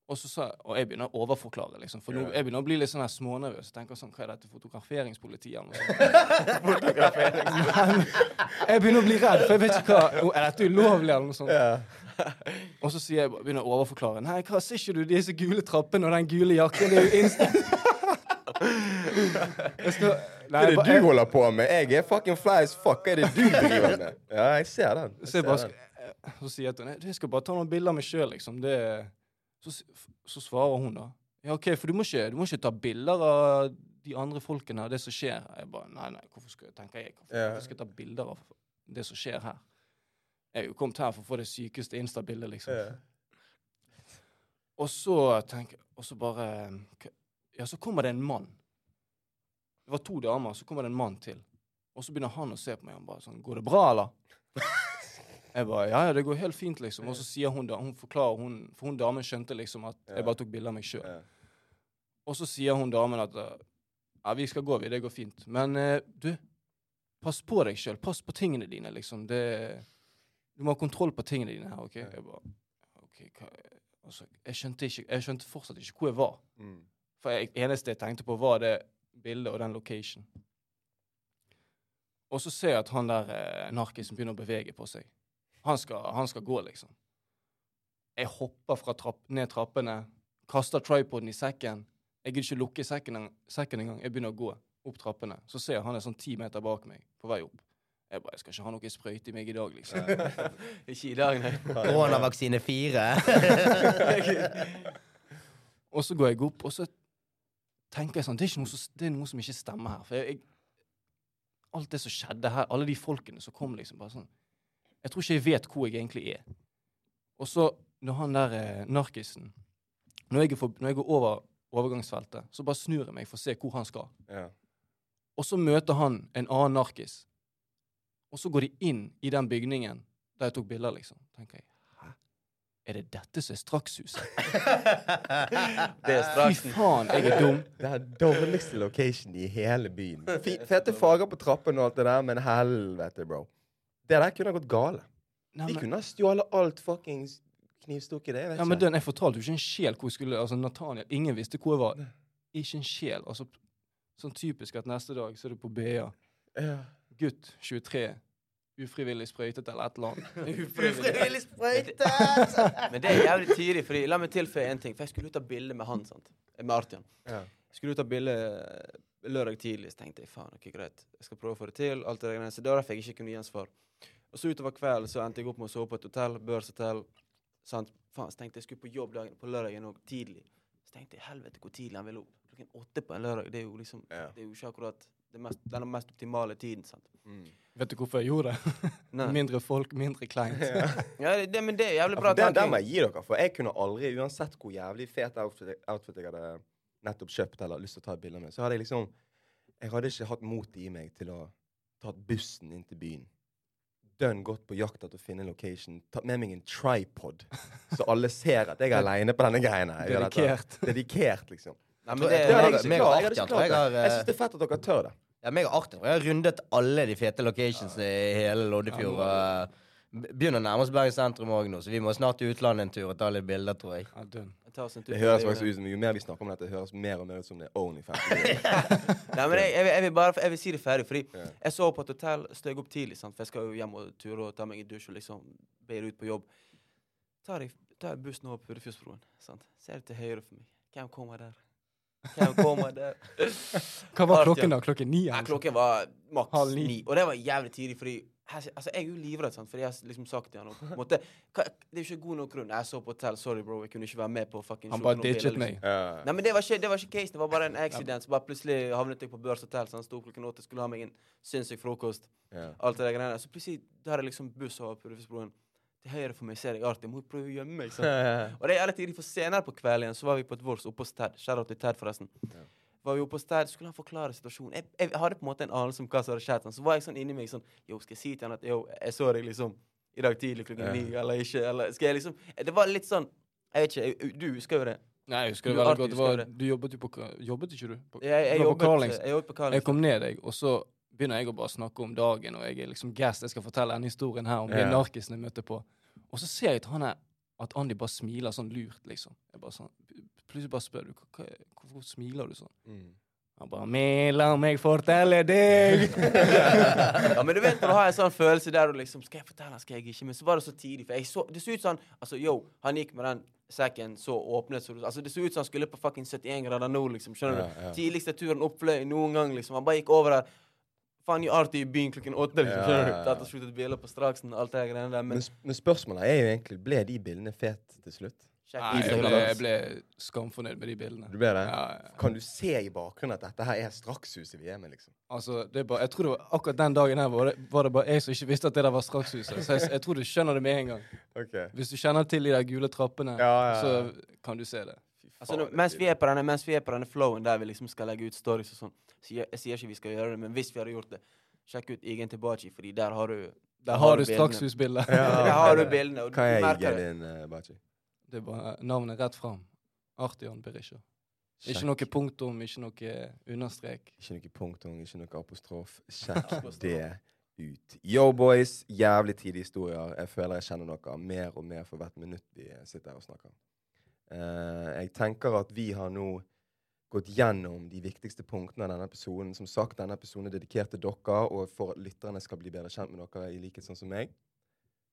E: Og så sa Og jeg begynner å overforklare, liksom. For nå, jeg begynner å bli litt sånn her smånervøs. Tenker sånn Hva er dette? fotograferingspolitiet eller noe sånt? Men jeg begynner å bli redd, for jeg vet ikke hva Er dette ulovlig, eller noe sånt?
B: Yeah.
E: Og så jeg begynner jeg å overforklare. Nei, hva ser ikke du disse gule trappene og den gule jakken? Det er jo instant. skal, nei,
B: Hva er det du holder på med? Jeg er fucking fly as fuck. Hva er det du driver med? Ja, jeg ser den. Jeg
E: Så, jeg bare,
B: den.
E: så sier jeg til henne jeg skal bare ta noen bilder av meg sjøl, liksom. Det, så, så svarer hun da ja, OK, for du må, ikke, du må ikke ta bilder av de andre folkene av det som skjer. Jeg bare Nei, nei, hvorfor skal, tenker jeg, hvorfor, hvorfor skal jeg ta bilder av det som skjer her? Jeg er jo kommet her for å få det sykeste Insta-bildet, liksom.
B: Yeah.
E: Og så tenker Og så bare Ja, så kommer det en mann. Det var to damer, så kommer det en mann til. Og så begynner han å se på meg og bare sånn Går det bra, eller? Jeg bare Ja, ja, det går helt fint, liksom. Og så sier hun da Hun forklarer hun For hun damen skjønte liksom at jeg bare tok bilde av meg sjøl. Og så sier hun damen at Ja, vi skal gå, vi. Det går fint. Men eh, du, pass på deg sjøl. Pass på tingene dine, liksom. Det Du må ha kontroll på tingene dine her, OK? Jeg bare OK, hva Altså, jeg skjønte, ikke, jeg skjønte fortsatt ikke hvor jeg var.
B: Mm.
E: For jeg, eneste jeg tenkte på, var det bildet og den location. Og så ser jeg at han der eh, narkisen begynner å bevege på seg. Han skal, han skal gå, liksom. Jeg hopper fra trapp, ned trappene, kaster tripoden i sekken. Jeg gidder ikke lukke sekken, sekken engang. Jeg begynner å gå opp trappene. Så ser jeg han er sånn ti meter bak meg, på vei opp. Jeg bare, jeg skal ikke ha noe sprøyte i meg i dag, liksom.
D: Ikke i dag, nei.
C: Koronavaksine fire.
E: Og så går jeg opp, og så tenker jeg sånn Det er, ikke noe, som, det er noe som ikke stemmer her. For jeg, jeg, alt det som skjedde her, alle de folkene som kom, liksom bare sånn Jeg tror ikke jeg vet hvor jeg egentlig er. Og så, når han der eh, narkisen når jeg, for, når jeg går over overgangsfeltet, så bare snur jeg meg for å se hvor han skal.
B: Ja.
E: Og så møter han en annen narkis. Og så går de inn i den bygningen der jeg tok bilder, liksom. tenker jeg, Hæ? Er det dette som er strakshuset?
D: Det er
E: Fy faen, jeg er dum.
B: Det er dårligste location i hele byen. Fete farger på trappen og alt det der, men helvete, bro. Det der kunne ha gått gale.
E: Nei,
B: De
E: men,
B: kunne ha stjålet alt fuckings knivstukket. Det, jeg vet
E: ja, men den, jeg fortalte jo ikke en sjel hvor skulle Altså, Nathaniel, ingen visste hvor jeg var. Ikke en sjel. Altså, sånn typisk at neste dag så er du på BA.
B: Ja.
E: Gutt 23. Ufrivillig sprøytet eller et eller annet.
C: Ufrivillig sprøytet!
D: Men det er jævlig tidlig, fordi la meg tilføye en ting. For jeg skulle ut av bildet med han, sant. Med Artian.
B: Ja.
D: Jeg skulle ut av bildet lørdag tidlig så tenkte jeg faen, ok, greit, jeg skal prøve å få det til. alt det der greiene. Så det var derfor jeg ikke kunne gi en svar. Og så utover kvelden så endte jeg opp med å sove på et hotell, børshotell. Sant? Faen, så tenkte jeg skulle på jobb dagen, på lørdagen òg, tidlig. Så tenkte jeg helvete hvor tidlig han vil opp. Klokken åtte på en lørdag. Det er jo liksom
B: Ja.
D: Det er jo ikke akkurat det mest, den mest optimale tiden. sant?
B: Mm.
E: Vet du hvorfor jeg gjorde det? Mindre folk, mindre kleint.
D: Ja, det, det, men det er jævlig
B: Ja,
D: bra
B: for det, den må jeg gi dere, for jeg kunne aldri, uansett hvor jævlig fet outfit, outfit jeg hadde nettopp kjøpt eller lyst til å ta et bilde med, så hadde jeg liksom Jeg hadde ikke hatt mot i meg til å tatt bussen inn til byen. Dønn gått på jakt etter å finne en location. Tatt med meg en tripod, så alle ser at jeg er aleine på denne greien her. Har
E: Dedikert.
B: Dedikert, liksom.
D: Nei, det,
C: tror
B: Det hadde jeg ikke klart. Jeg ikke
C: jeg
B: klart
C: har,
B: det. Jeg
C: eh,
B: syns det er fett at dere tør det.
C: Ja, meg og Arthur jeg har rundet alle de fete locations i hele Loddefjord. eh, begynner å nærme oss Bergen sentrum òg nå, så vi må snart til utlandet en tur og ta litt bilder, tror jeg.
E: Ja, dønn.
D: Ta oss en tur
B: Det høres faktisk ut som Jo mer vi snakker om dette, det høres mer og mer ut som det er Onlyfans.
D: Nei, men jeg, jeg, vil- jeg vil bare jeg vil si det ferdig. Fordi
B: yeah.
D: jeg sov på et hotell, steg opp tidlig, sant? for jeg skal jo hjem og ture og ta meg en dusj og liksom beire ut på jobb. Tar jeg, tar jeg bussen over Puddefjordsbroen. sant? Ser til høyre for meg. Hvem kommer der? Hvem kommer der?
E: Hva var klokken da? Klokken ni?
D: Ja,
E: altså?
D: klokken var maks
E: ni.
D: Og det var jævlig tidlig, fordi her, altså, jeg er jo livredd, sant? fordi jeg har liksom sagt til han på en måte, hva, Det er jo ikke god nok grunn. Jeg så på hotell, sorry, bro, jeg kunne ikke være med på fucking
E: Han bare ditchet
D: liksom.
E: meg.
B: Ja.
D: Nei, men det var ikke, det var ikke case, det var bare en accident. Så bare plutselig havnet jeg på Børs hotell, så han sto klokken åtte, skulle ha meg en sinnssyk frokost.
B: Yeah.
D: Alt det der greiene. Så plutselig der er liksom buss over Purvesbroen. Til høyre for meg ser jeg Artig. Må prøve å gjemme meg. sant? Og det er jævlig tidlig, for senere på kvelden igjen så var vi på et vors oppe hos Ted. Shout-out til Ted, forresten.
B: Ja.
D: Var vi oppe hos skulle han forklare situasjonen. Jeg, jeg hadde på en måte en anelse om hva som hadde skjedd. Så var jeg sånn inni meg sånn Yo, skal jeg si til han at yo, jeg så deg liksom i dag tidlig klokken
B: Ja.
D: eller ikke? Eller skal jeg liksom Det var litt sånn Jeg vet ikke, jeg, du husker jo det.
E: Nei, jeg husker det veldig godt. Det var, du jobbet jo på Jobbet ikke du? På,
D: Jeg, jeg,
E: jobbet, på
D: jobbet,
E: Carlings.
D: jeg jobbet på Carlings.
E: Jeg kom ned deg, og så begynner jeg å bare snakke om dagen, og jeg er liksom gassed. Jeg skal fortelle denne historien her om de narkisene jeg møtte på. Og så ser jeg at han er at Andy bare smiler sånn lurt, liksom. Jeg bare sånn, Plutselig bare spør du hvorfor smiler du sånn.
B: Mm.
E: Han bare «Men, La meg fortelle deg!
D: ja, men du vet når du har en sånn følelse der du liksom Skal jeg fortelle, skal jeg ikke? Men så var det så tidlig. For jeg så, det så ut som han Altså, yo, han gikk med den sekken så åpnet så Altså, det så ut som han skulle på fucking 71 grader nord, liksom. Skjønner
B: Ja,
D: du?
B: ja.
D: Tidligste turen oppfløy noen gang, liksom. Han bare gikk over der. Faen, jo alltid i byen klokken åtte, liksom. Skjønner du?
B: ja, ja.
D: Tatt og sluttet biler på straksen, alt det greiene der.
B: Men,
D: Men
B: men spørsmålet er jo egentlig Ble de bildene fete til slutt?
E: Nei, jeg ble, jeg ble skamfornøyd med de bildene.
B: Du ble det?
E: Ja, ja.
B: Kan du se i bakgrunnen at dette her er strakshuset vi er med, liksom?
E: Altså, det er bare, jeg tror det var akkurat den dagen her var det, var det bare jeg som ikke visste at det der var strakshuset. Så jeg, jeg tror du skjønner det med en gang.
B: Okay.
E: Hvis du kjenner til de der gule trappene,
B: Ja, ja, ja.
E: så kan du se det.
D: Altså, nå, mens, vi er på denne, mens vi er på denne flowen der vi liksom skal legge ut stories og sånn, så jeg sier ikke vi skal gjøre det, men hvis vi hadde gjort det, sjekk ut Igen Tibachi, fordi der har du
E: Der har du
D: du
E: strakshusbildet.
D: Der har du bildene, og
B: Hva er
D: merker
B: IG-en
D: det.
E: er bare navnet rett fram. Artian Berisha. Ikke noe punktum, ikke noe understrek.
B: Ikke noe punktum, ikke noe apostrof. Sjekk det ut. Yo, boys. Jævlig tidlige historier. Jeg føler jeg kjenner dere mer og mer for hvert minutt vi sitter her og snakker. Uh, jeg tenker at vi har nå gått gjennom de viktigste punktene av denne episoden. Som sagt, denne episoden er dedikert til dere, og for at lytterne skal bli bedre kjent med dere, i likhet sånn som meg.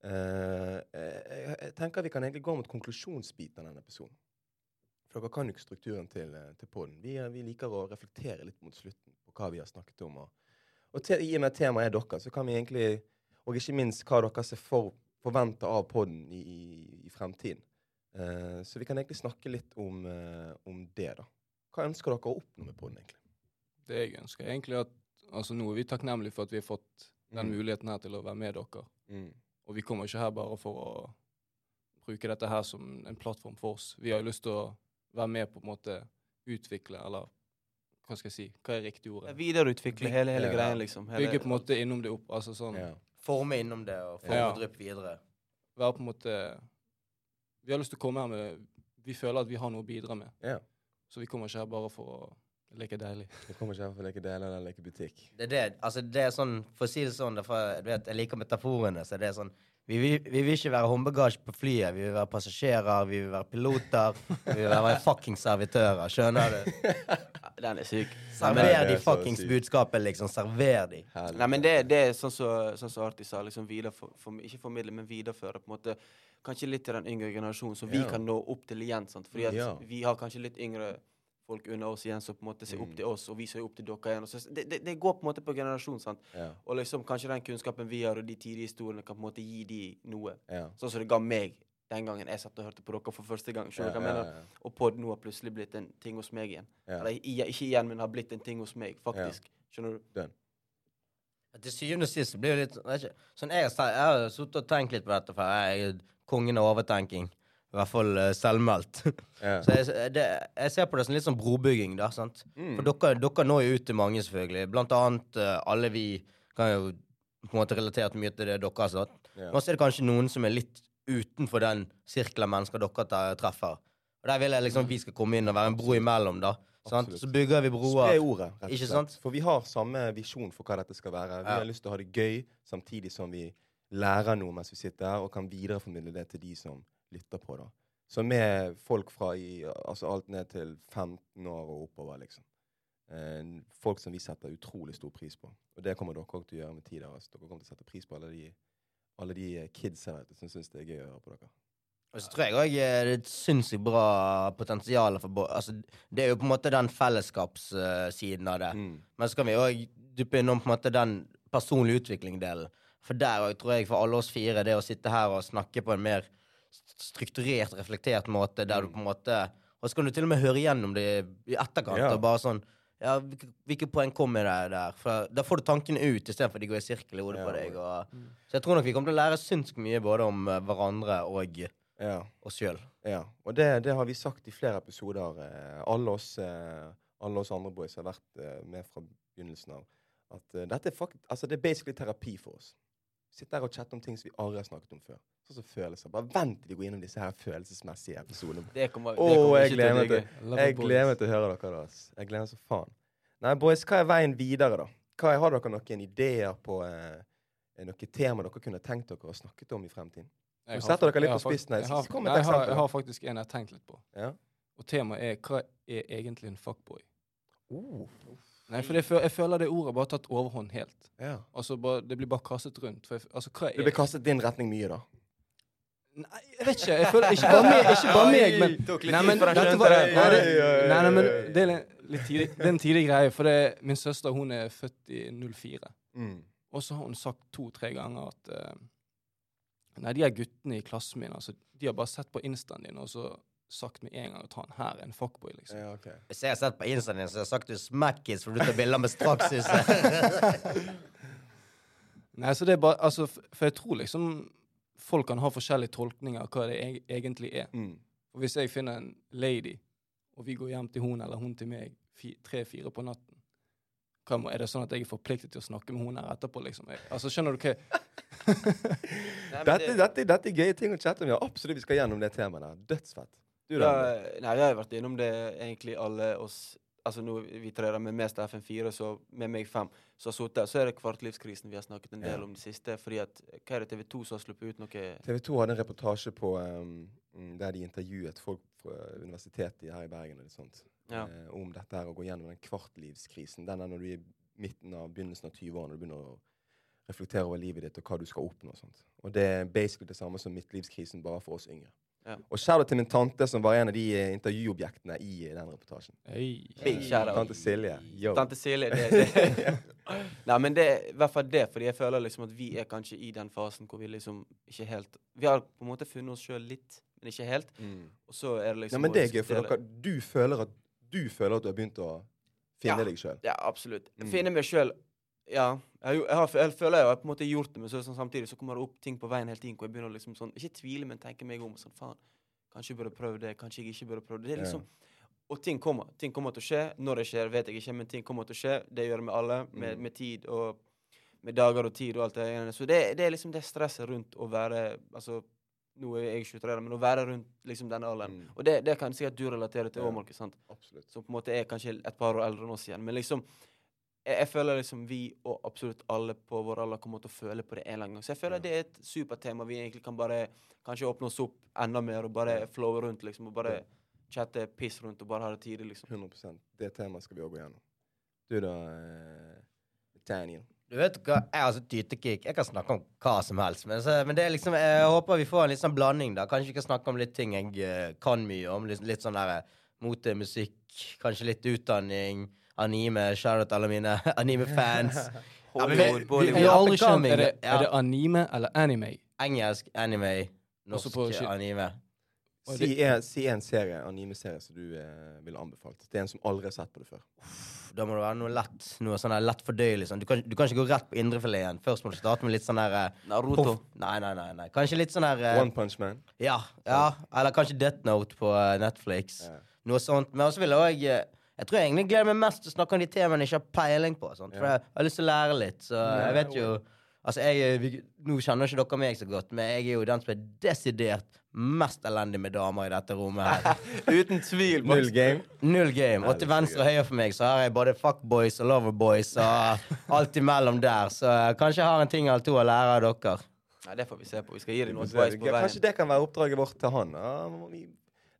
B: Eh, jeg, jeg tenker vi kan egentlig gå mot konklusjonsbiten av denne episoden. For dere kan jo ikke strukturen til, eh, til podden. Vi, eh, vi liker å reflektere litt mot slutten på hva vi har snakket om. Og, og te, i og med at temaet er dere, så kan vi egentlig Og ikke minst hva dere ser for, forventer av podden i, i, i fremtiden. Eh, så vi kan egentlig snakke litt om, eh, om det, da. Hva ønsker dere å oppnå med podden, egentlig?
E: Det jeg ønsker er egentlig at altså Nå er vi takknemlige for at vi har fått den
B: Mm.
E: muligheten her til å være med dere.
B: Mm.
E: Og vi kommer ikke her bare for å bruke dette her som en plattform for oss. Vi har jo lyst til å være med på en måte utvikle, eller hva skal jeg si, hva er riktig ordet?
D: Videreutvikle hele, hele
B: Ja.
D: greien, liksom. Hele,
E: Bygge på en måte innom det opp. altså sånn,
B: Ja.
C: Forme innom det og forme
E: Ja.
C: drypp videre.
E: Være på en måte Vi har lyst til å komme her med Vi føler at vi har noe å bidra med.
B: Ja.
E: Så vi kommer ikke her bare for å leke deilig.
B: Jeg kommer ikke her for å leke deilig eller leke butikk.
C: Det er det, altså det er sånn, For å si det sånn, derfor, du vet, jeg liker metaforene. så det er sånn, vi, vil- vi vil ikke være håndbagasje på flyet. Vi vil være passasjerer, vi vil være piloter. Vi vil være fucking servitører. Skjønner du?
D: Den er syk.
C: Server de fuckings budskapet, liksom. Server de.
B: Herlig.
D: Nei, men det, det er sånn som sånn så Arti sa, liksom for, for, ikke formidle, men videreføre. på en måte, Kanskje litt til den yngre generasjonen, så vi
B: Ja.
D: kan nå opp til igjen. sant? Fordi at
B: Ja.
D: vi har kanskje litt yngre folk under oss igjen som på en måte ser opp
B: Mm.
D: til oss, og vi ser opp til dere igjen. Og så, det, det, det går på en måte på generasjon, sant.
B: Ja.
D: Og liksom kanskje den kunnskapen vi har, og de tidlige historiene, kan på en måte gi de noe.
B: Ja.
D: Sånn som det ga meg den gangen jeg satt og hørte på dere for første gang. Skjønner du hva jeg mener?
B: ja,
D: Og pod nå har plutselig blitt en ting hos meg igjen.
B: ja.
D: Eller ikke igjen, men har blitt en ting hos meg, faktisk. Skjønner du?
C: Til syvende og sist blir det litt sånn jeg, har jeg har sittet og tenkt litt på dette, for jeg er kongen av overtenking. I hvert fall eh, selvmeldt.
B: Ja.
C: Så jeg, det, jeg ser på det som litt sånn brobygging, da. sant?
B: Mm.
C: For dere, dere når jo ut til mange, selvfølgelig. Blant annet eh, alle vi kan jo på en måte relatere mye til det dere har sagt.
B: Ja.
C: Men så er det kanskje noen som er litt utenfor den sirkelen mennesker dere treffer. Og der vil jeg liksom vi skal komme inn og være en bro imellom, da. Sant? Så bygger vi broer.
B: Spre ordet, rett og
C: Ikke
B: slett.
C: sant?
B: For vi har samme visjon for hva dette skal være. Vi
C: Ja.
B: har lyst til å ha det gøy, samtidig som vi lærer noe mens vi sitter her, og kan videreformidle det til de som lytter på. da. Så er folk fra i, altså alt ned til 15 år og oppover, liksom. Eh, folk som vi setter utrolig stor pris på. Og det kommer dere også til å gjøre med tid. Altså. Dere kommer til å sette pris på alle de, alle de eh, kidsa du, som syns det er gøy å høre på dere.
C: Og så tror jeg òg det er et sinnssykt bra potensial for altså, Det er jo på en måte den fellesskapssiden av det.
B: Mm.
C: Men så kan vi òg duppe innom på en måte den personlige utvikling-delen. For der òg tror jeg for alle oss fire, det å sitte her og snakke på en mer strukturert, reflektert måte, der du på en måte Og så kan du til og med høre igjennom det i etterkant.
B: Ja.
C: Og bare sånn ja, hvilke, hvilke poeng kom i det der? For Da får du tankene ut istedenfor de går i sirkel i hodet
B: Ja,
C: på deg. Og,
E: Mm.
C: så jeg tror nok vi kommer til å lære synsk mye både om eh, hverandre og
B: Ja.
C: oss sjøl.
B: Ja, og det, det har vi sagt i flere episoder. Eh, alle, oss, eh, alle oss andre boys har vært eh, med fra begynnelsen av. At dette er, fakt altså, det er basically terapi for oss. Sitte her og chatte om ting som vi aldri har snakket om før. Sånn som følelser. Bare vent til de går innom disse her følelsesmessige episodene.
D: Det kommer, det kommer oh,
B: jeg
D: ikke
B: gleder
D: til å
B: meg til Jeg
E: boys.
B: gleder meg til å høre dere. da, ass. Jeg gleder meg så faen. Nei, boys, hva er veien videre, da? Hva er, har dere noen ideer på eh, noen tema dere kunne tenkt dere å snakket om i fremtiden?
E: Jeg
B: Nå setter dere litt på spissen
E: jeg har-
B: Kom
E: jeg har- Jeg har faktisk en jeg har tenkt litt på.
B: Ja?
E: Og temaet er hva er egentlig en fuckboy?
B: Oh,
E: Nei, for jeg, føl, jeg føler det ordet bare har tatt overhånd helt.
B: ja.
E: Altså, bare, Det blir bare kastet rundt. Jeg, altså,
B: Det blir kastet din retning mye, da.
E: Nei, jeg vet ikke. Jeg føler Ikke bare meg, ikke bare meg men Nei, men dette var, nei, det, nei, nei, men det er litt tidlig, det er en tidlig greie. For det, min søster hun er født i 04.
B: Mm.
E: Og så har hun sagt to-tre ganger at uh, Nei, de her guttene i klassen min, altså, de har bare sett på instaen din og så sagt med en gang at han her er en fuckboy, liksom.
B: Ja, okay.
C: Hvis jeg har sett på Instaen din, så har jeg sagt du er smackis, for du tar bilder med strakshuset.
E: Nei, så det er bare Altså, for jeg tror liksom folk kan ha forskjellige tolkninger av hva det eg- egentlig er.
B: Mm.
E: Og hvis jeg finner en lady, og vi går hjem til hun eller hun til meg tre-fire på natten, hva er det sånn at jeg er forpliktet til å snakke med hun her etterpå, liksom? Jeg, altså, skjønner du hva
B: Dette, dette, dette er gøye ting å chatte om. Ja, absolutt vi skal gjennom det temaet der. Dødsfett. Du, da?
D: Ja, nei, vi har vært innom det egentlig alle oss Altså nå vi tre med mest FN4, så med meg fem, så har sittet. Så er det kvartlivskrisen vi har snakket en del
B: Ja.
D: om det siste. Fordi at Hva er det TV 2 som har sluppet ut noe
B: TV 2 hadde en reportasje på um, der de intervjuet folk fra universitetet her i Bergen og litt sånt,
D: Ja.
B: eh, om dette her å gå gjennom den kvartlivskrisen. Den er når du er i midten av begynnelsen av 20-årene og du begynner å reflektere over livet ditt og hva du skal oppnå. og sånt. Og det er basically det samme som midtlivskrisen, bare for oss yngre.
D: Ja.
B: Og shout-out til min tante, som var en av de eh, intervjuobjektene i eh, den reportasjen.
E: Hey.
D: Big shout-out.
B: Tante Silje. Yo.
D: Tante Silje, det, det. Nei, men det er i hvert fall det, fordi jeg føler liksom at vi er kanskje i den fasen hvor vi liksom ikke helt Vi har på en måte funnet oss sjøl litt, men ikke helt.
B: Mm.
D: Og så er det liksom
B: Nei, men det er gøy, for dere, du føler at du føler at du har begynt å finne
D: Ja.
B: deg sjøl.
D: Ja, absolutt.
B: Mm.
D: Finne meg sjøl. Ja. Jeg, jeg, har, jeg føler jeg har på en måte gjort det, men så, sånn, samtidig så kommer det opp ting på veien hele tiden hvor jeg begynner å liksom sånn Ikke tvile, men tenke meg om. Sånn, faen, kanskje jeg burde prøve det, kanskje jeg ikke burde prøve det. det er
B: Ja.
D: liksom, Og ting kommer. Ting kommer til å skje. Når det skjer, vet jeg ikke, men ting kommer til å skje. Det gjør det med alle. Med,
B: Mm.
D: med tid og med dager og tid og alt det der. Så det, det er liksom det stresset rundt å være Altså, nå er jeg 23, men å være rundt liksom denne alderen.
B: Mm.
D: Og det, det kan sikkert du relatere til
B: Ja.
D: Markus. som på en måte er kanskje et par år eldre enn oss igjen. Men liksom, jeg, jeg føler liksom vi og absolutt alle på vår alder kommer til å føle på det en eller annen gang. Så jeg føler
B: Ja.
D: det er et supertema vi egentlig kan bare kanskje åpne oss opp enda mer og bare
B: Ja.
D: flowe rundt, liksom. Og bare
B: Ja.
D: chatte piss rundt og bare ha det tidlig, liksom.
B: 100% Det temaet skal vi òg gå gjennom. Du da, eh, Daniel?
C: Du vet hva, Jeg har så tytekick. Jeg kan snakke om hva som helst. Men, så, men det er liksom, jeg håper vi får en litt sånn blanding. da. Kanskje vi kan snakke om litt ting jeg uh, kan mye om. Litt, litt sånn der, mote, musikk, kanskje litt utdanning, anime. Shout out alle mine anime-fans. Ja, men vi- vi-
E: Er det,
C: Ja.
E: er det anime eller anime?
C: Engelsk anime,
E: Også
C: norsk
E: på
C: anime.
E: Og
B: Si en, si en serie, anime-serie som du eh, ville anbefalt. Det er en som aldri har sett på det før.
C: Da må det være noe lett. Noe sånn her lett fordøyelig. Sånn. Du, kan, du kan ikke gå rett på indrefileten. Først må du starte med litt sånn her eh,
D: Naruto.
C: poff. Nei, nei, nei, nei. Kanskje litt sånn her eh,
B: One Punch Man.
C: Ja. ja. Eller kanskje Death Note på eh, Netflix.
B: Ja.
C: Noe sånt. Men også vil jeg òg Jeg tror jeg egentlig gleder meg mest til å snakke om de temaene jeg ikke har peiling på. Sånt. For jeg har lyst til å lære litt. Så jeg vet jo Altså, jeg, vi, Nå kjenner ikke dere meg så godt, men jeg er jo den som er desidert mest elendig med damer i dette rommet. her
D: Uten tvil.
B: Null game.
C: Null game. Og til venstre og høyre for meg så har jeg både fuckboys og loverboys og alt imellom der. Så eh, kanskje jeg har en ting eller to å lære av dere.
D: Nei, det får vi se på. Vi skal gi deg noe advice på
B: Kanskje det kan være oppdraget vårt til han.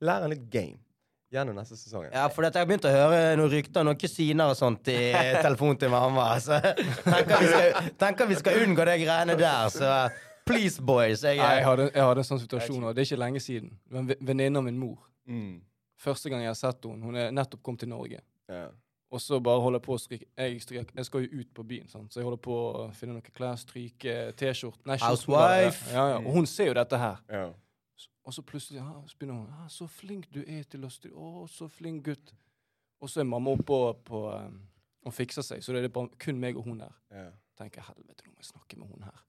B: Lære han litt game gjennom neste sesong.
C: Ja, for jeg har begynt å høre noen rykter, noen kusiner og sånt i telefonen til mamma. Så tenker vi skal, tenker vi skal unngå de greiene der. Så please, boys. Jeg,
E: Nei, jeg hadde, jeg hadde en sånn situasjon, og det er ikke lenge siden. Men ve- av min mor.
B: Mm.
E: Første gang jeg har sett henne, hun er nettopp kommet til Norge.
B: Ja.
E: Og så bare holder jeg på å stryke jeg, stryk, jeg skal jo ut på byen, sant? så jeg holder på å finne noen klær, stryke T-skjorte
C: Housewife.
E: Ja, ja. Og hun ser jo dette her.
B: Ja.
E: Og så plutselig ja, så begynner hun ah, 'Så flink du er til å styre. Å, så flink gutt.' Og så er mamma oppe på, um, og fikser seg, så det er bare kun meg og hun her.
B: Ja.
E: tenker helvete, nå må jeg snakke med hun her.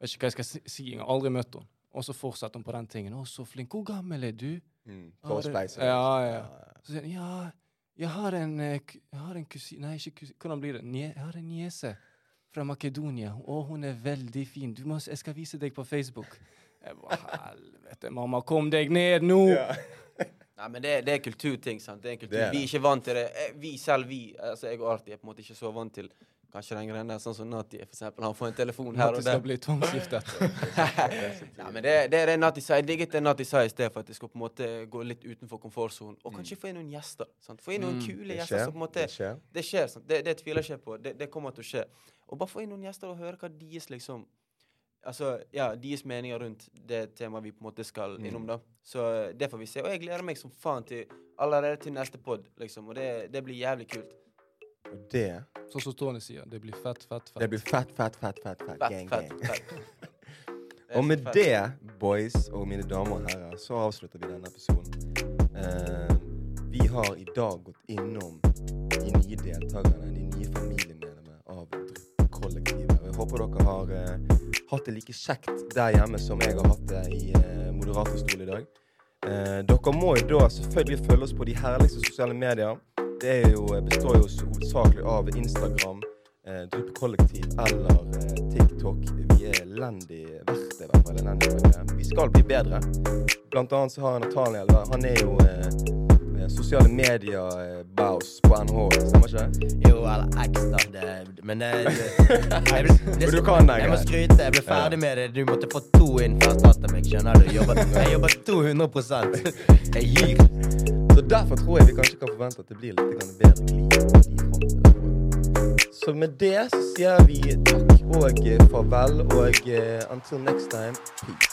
E: Vet ikke hva jeg skal si, si jeg har aldri møtt henne. Og så fortsetter hun på den tingen. 'Å, så flink. Hvor gammel er du?'
B: Mm.
E: Ja,
B: For å
E: det- ja, ja. Så sier hun ja, jeg har en, eh, jeg har en kusine Nei, ikke kusine. Hvordan blir det? Nye, jeg har en niese fra Makedonia. og hun er veldig fin. Du må, jeg skal vise deg på Facebook. Jeg bare, helvete, mamma, kom deg ned nå!
B: Ja.
D: Nei, men det, det er kulturting. sant? Det er kultur.
B: Det er
D: Vi er ikke vant til det. Eh, Vi selv, vi, altså jeg og Arti, er på en måte ikke så vant til kanskje den greia der, sånn som Nati er, for eksempel. Han får en telefon her
E: og
D: og
E: det skal bli tvangsgiftet.
D: Nei, men det, det er det Nati sa. Jeg digget det Nati sa i sted, for at jeg skal på en måte gå litt utenfor komfortsonen. Og kanskje få inn noen gjester. sant? Få inn noen
E: Mm.
D: kule
B: Det
D: gjester
B: skjer.
D: som på en måte
B: Det skjer.
D: Det skjer. sant? Det, det tviler jeg ikke på. Det, det kommer til å skje. Og bare få inn noen gjester og høre hva deres liksom Altså, ja, deres meninger rundt det temaet vi på en måte skal
B: Mm.
D: innom, da. Så eh, det får vi se. Og jeg gleder meg som faen til allerede til neste pod, liksom. Og det, det blir jævlig kult.
B: Og det
E: Sånn som Tony sier, det blir fett, fett, fett.
B: Det blir fett, fett, fett, fett. fett.
D: Fett,
B: Gang,
D: fett,
B: gang.
D: fett.
B: Og med
D: fett.
B: det, boys og mine damer og herrer, så avslutter vi denne episoden. Uh, vi har i dag gått innom de nye deltakerne, de nye familiemedlemmene av Drypp-kollektivet. Og Jeg håper dere har eh, hatt det like kjekt der hjemme som jeg har hatt det i eh, moderatorstol i dag. Eh, dere må jo da selvfølgelig følge oss på de herligste sosiale medier. Det jo, består jo hovedsakelig av Instagram, eh, Drypp Kollektiv eller eh, TikTok. Vi er elendig verdt, i hvert fall. Elendig. Vi skal bli bedre. Blant annet så har Nathaniel Han er jo eh, eh, sosiale medier-baus på NH, stemmer ikke det?
C: Jo, eller X, da. Det, men jeg, det,
B: Og du kan det,
C: Jeg må skryte. Jeg ble ferdig med det. Du måtte få to inn før jeg startet meg. Skjønner du? Jeg jobber, jeg jobber 200 Jeg gir.
B: Så derfor tror jeg vi kanskje kan forvente at det blir litt bedre glid. Så med det så sier vi takk og eh, farvel, og eh, until next time, peace.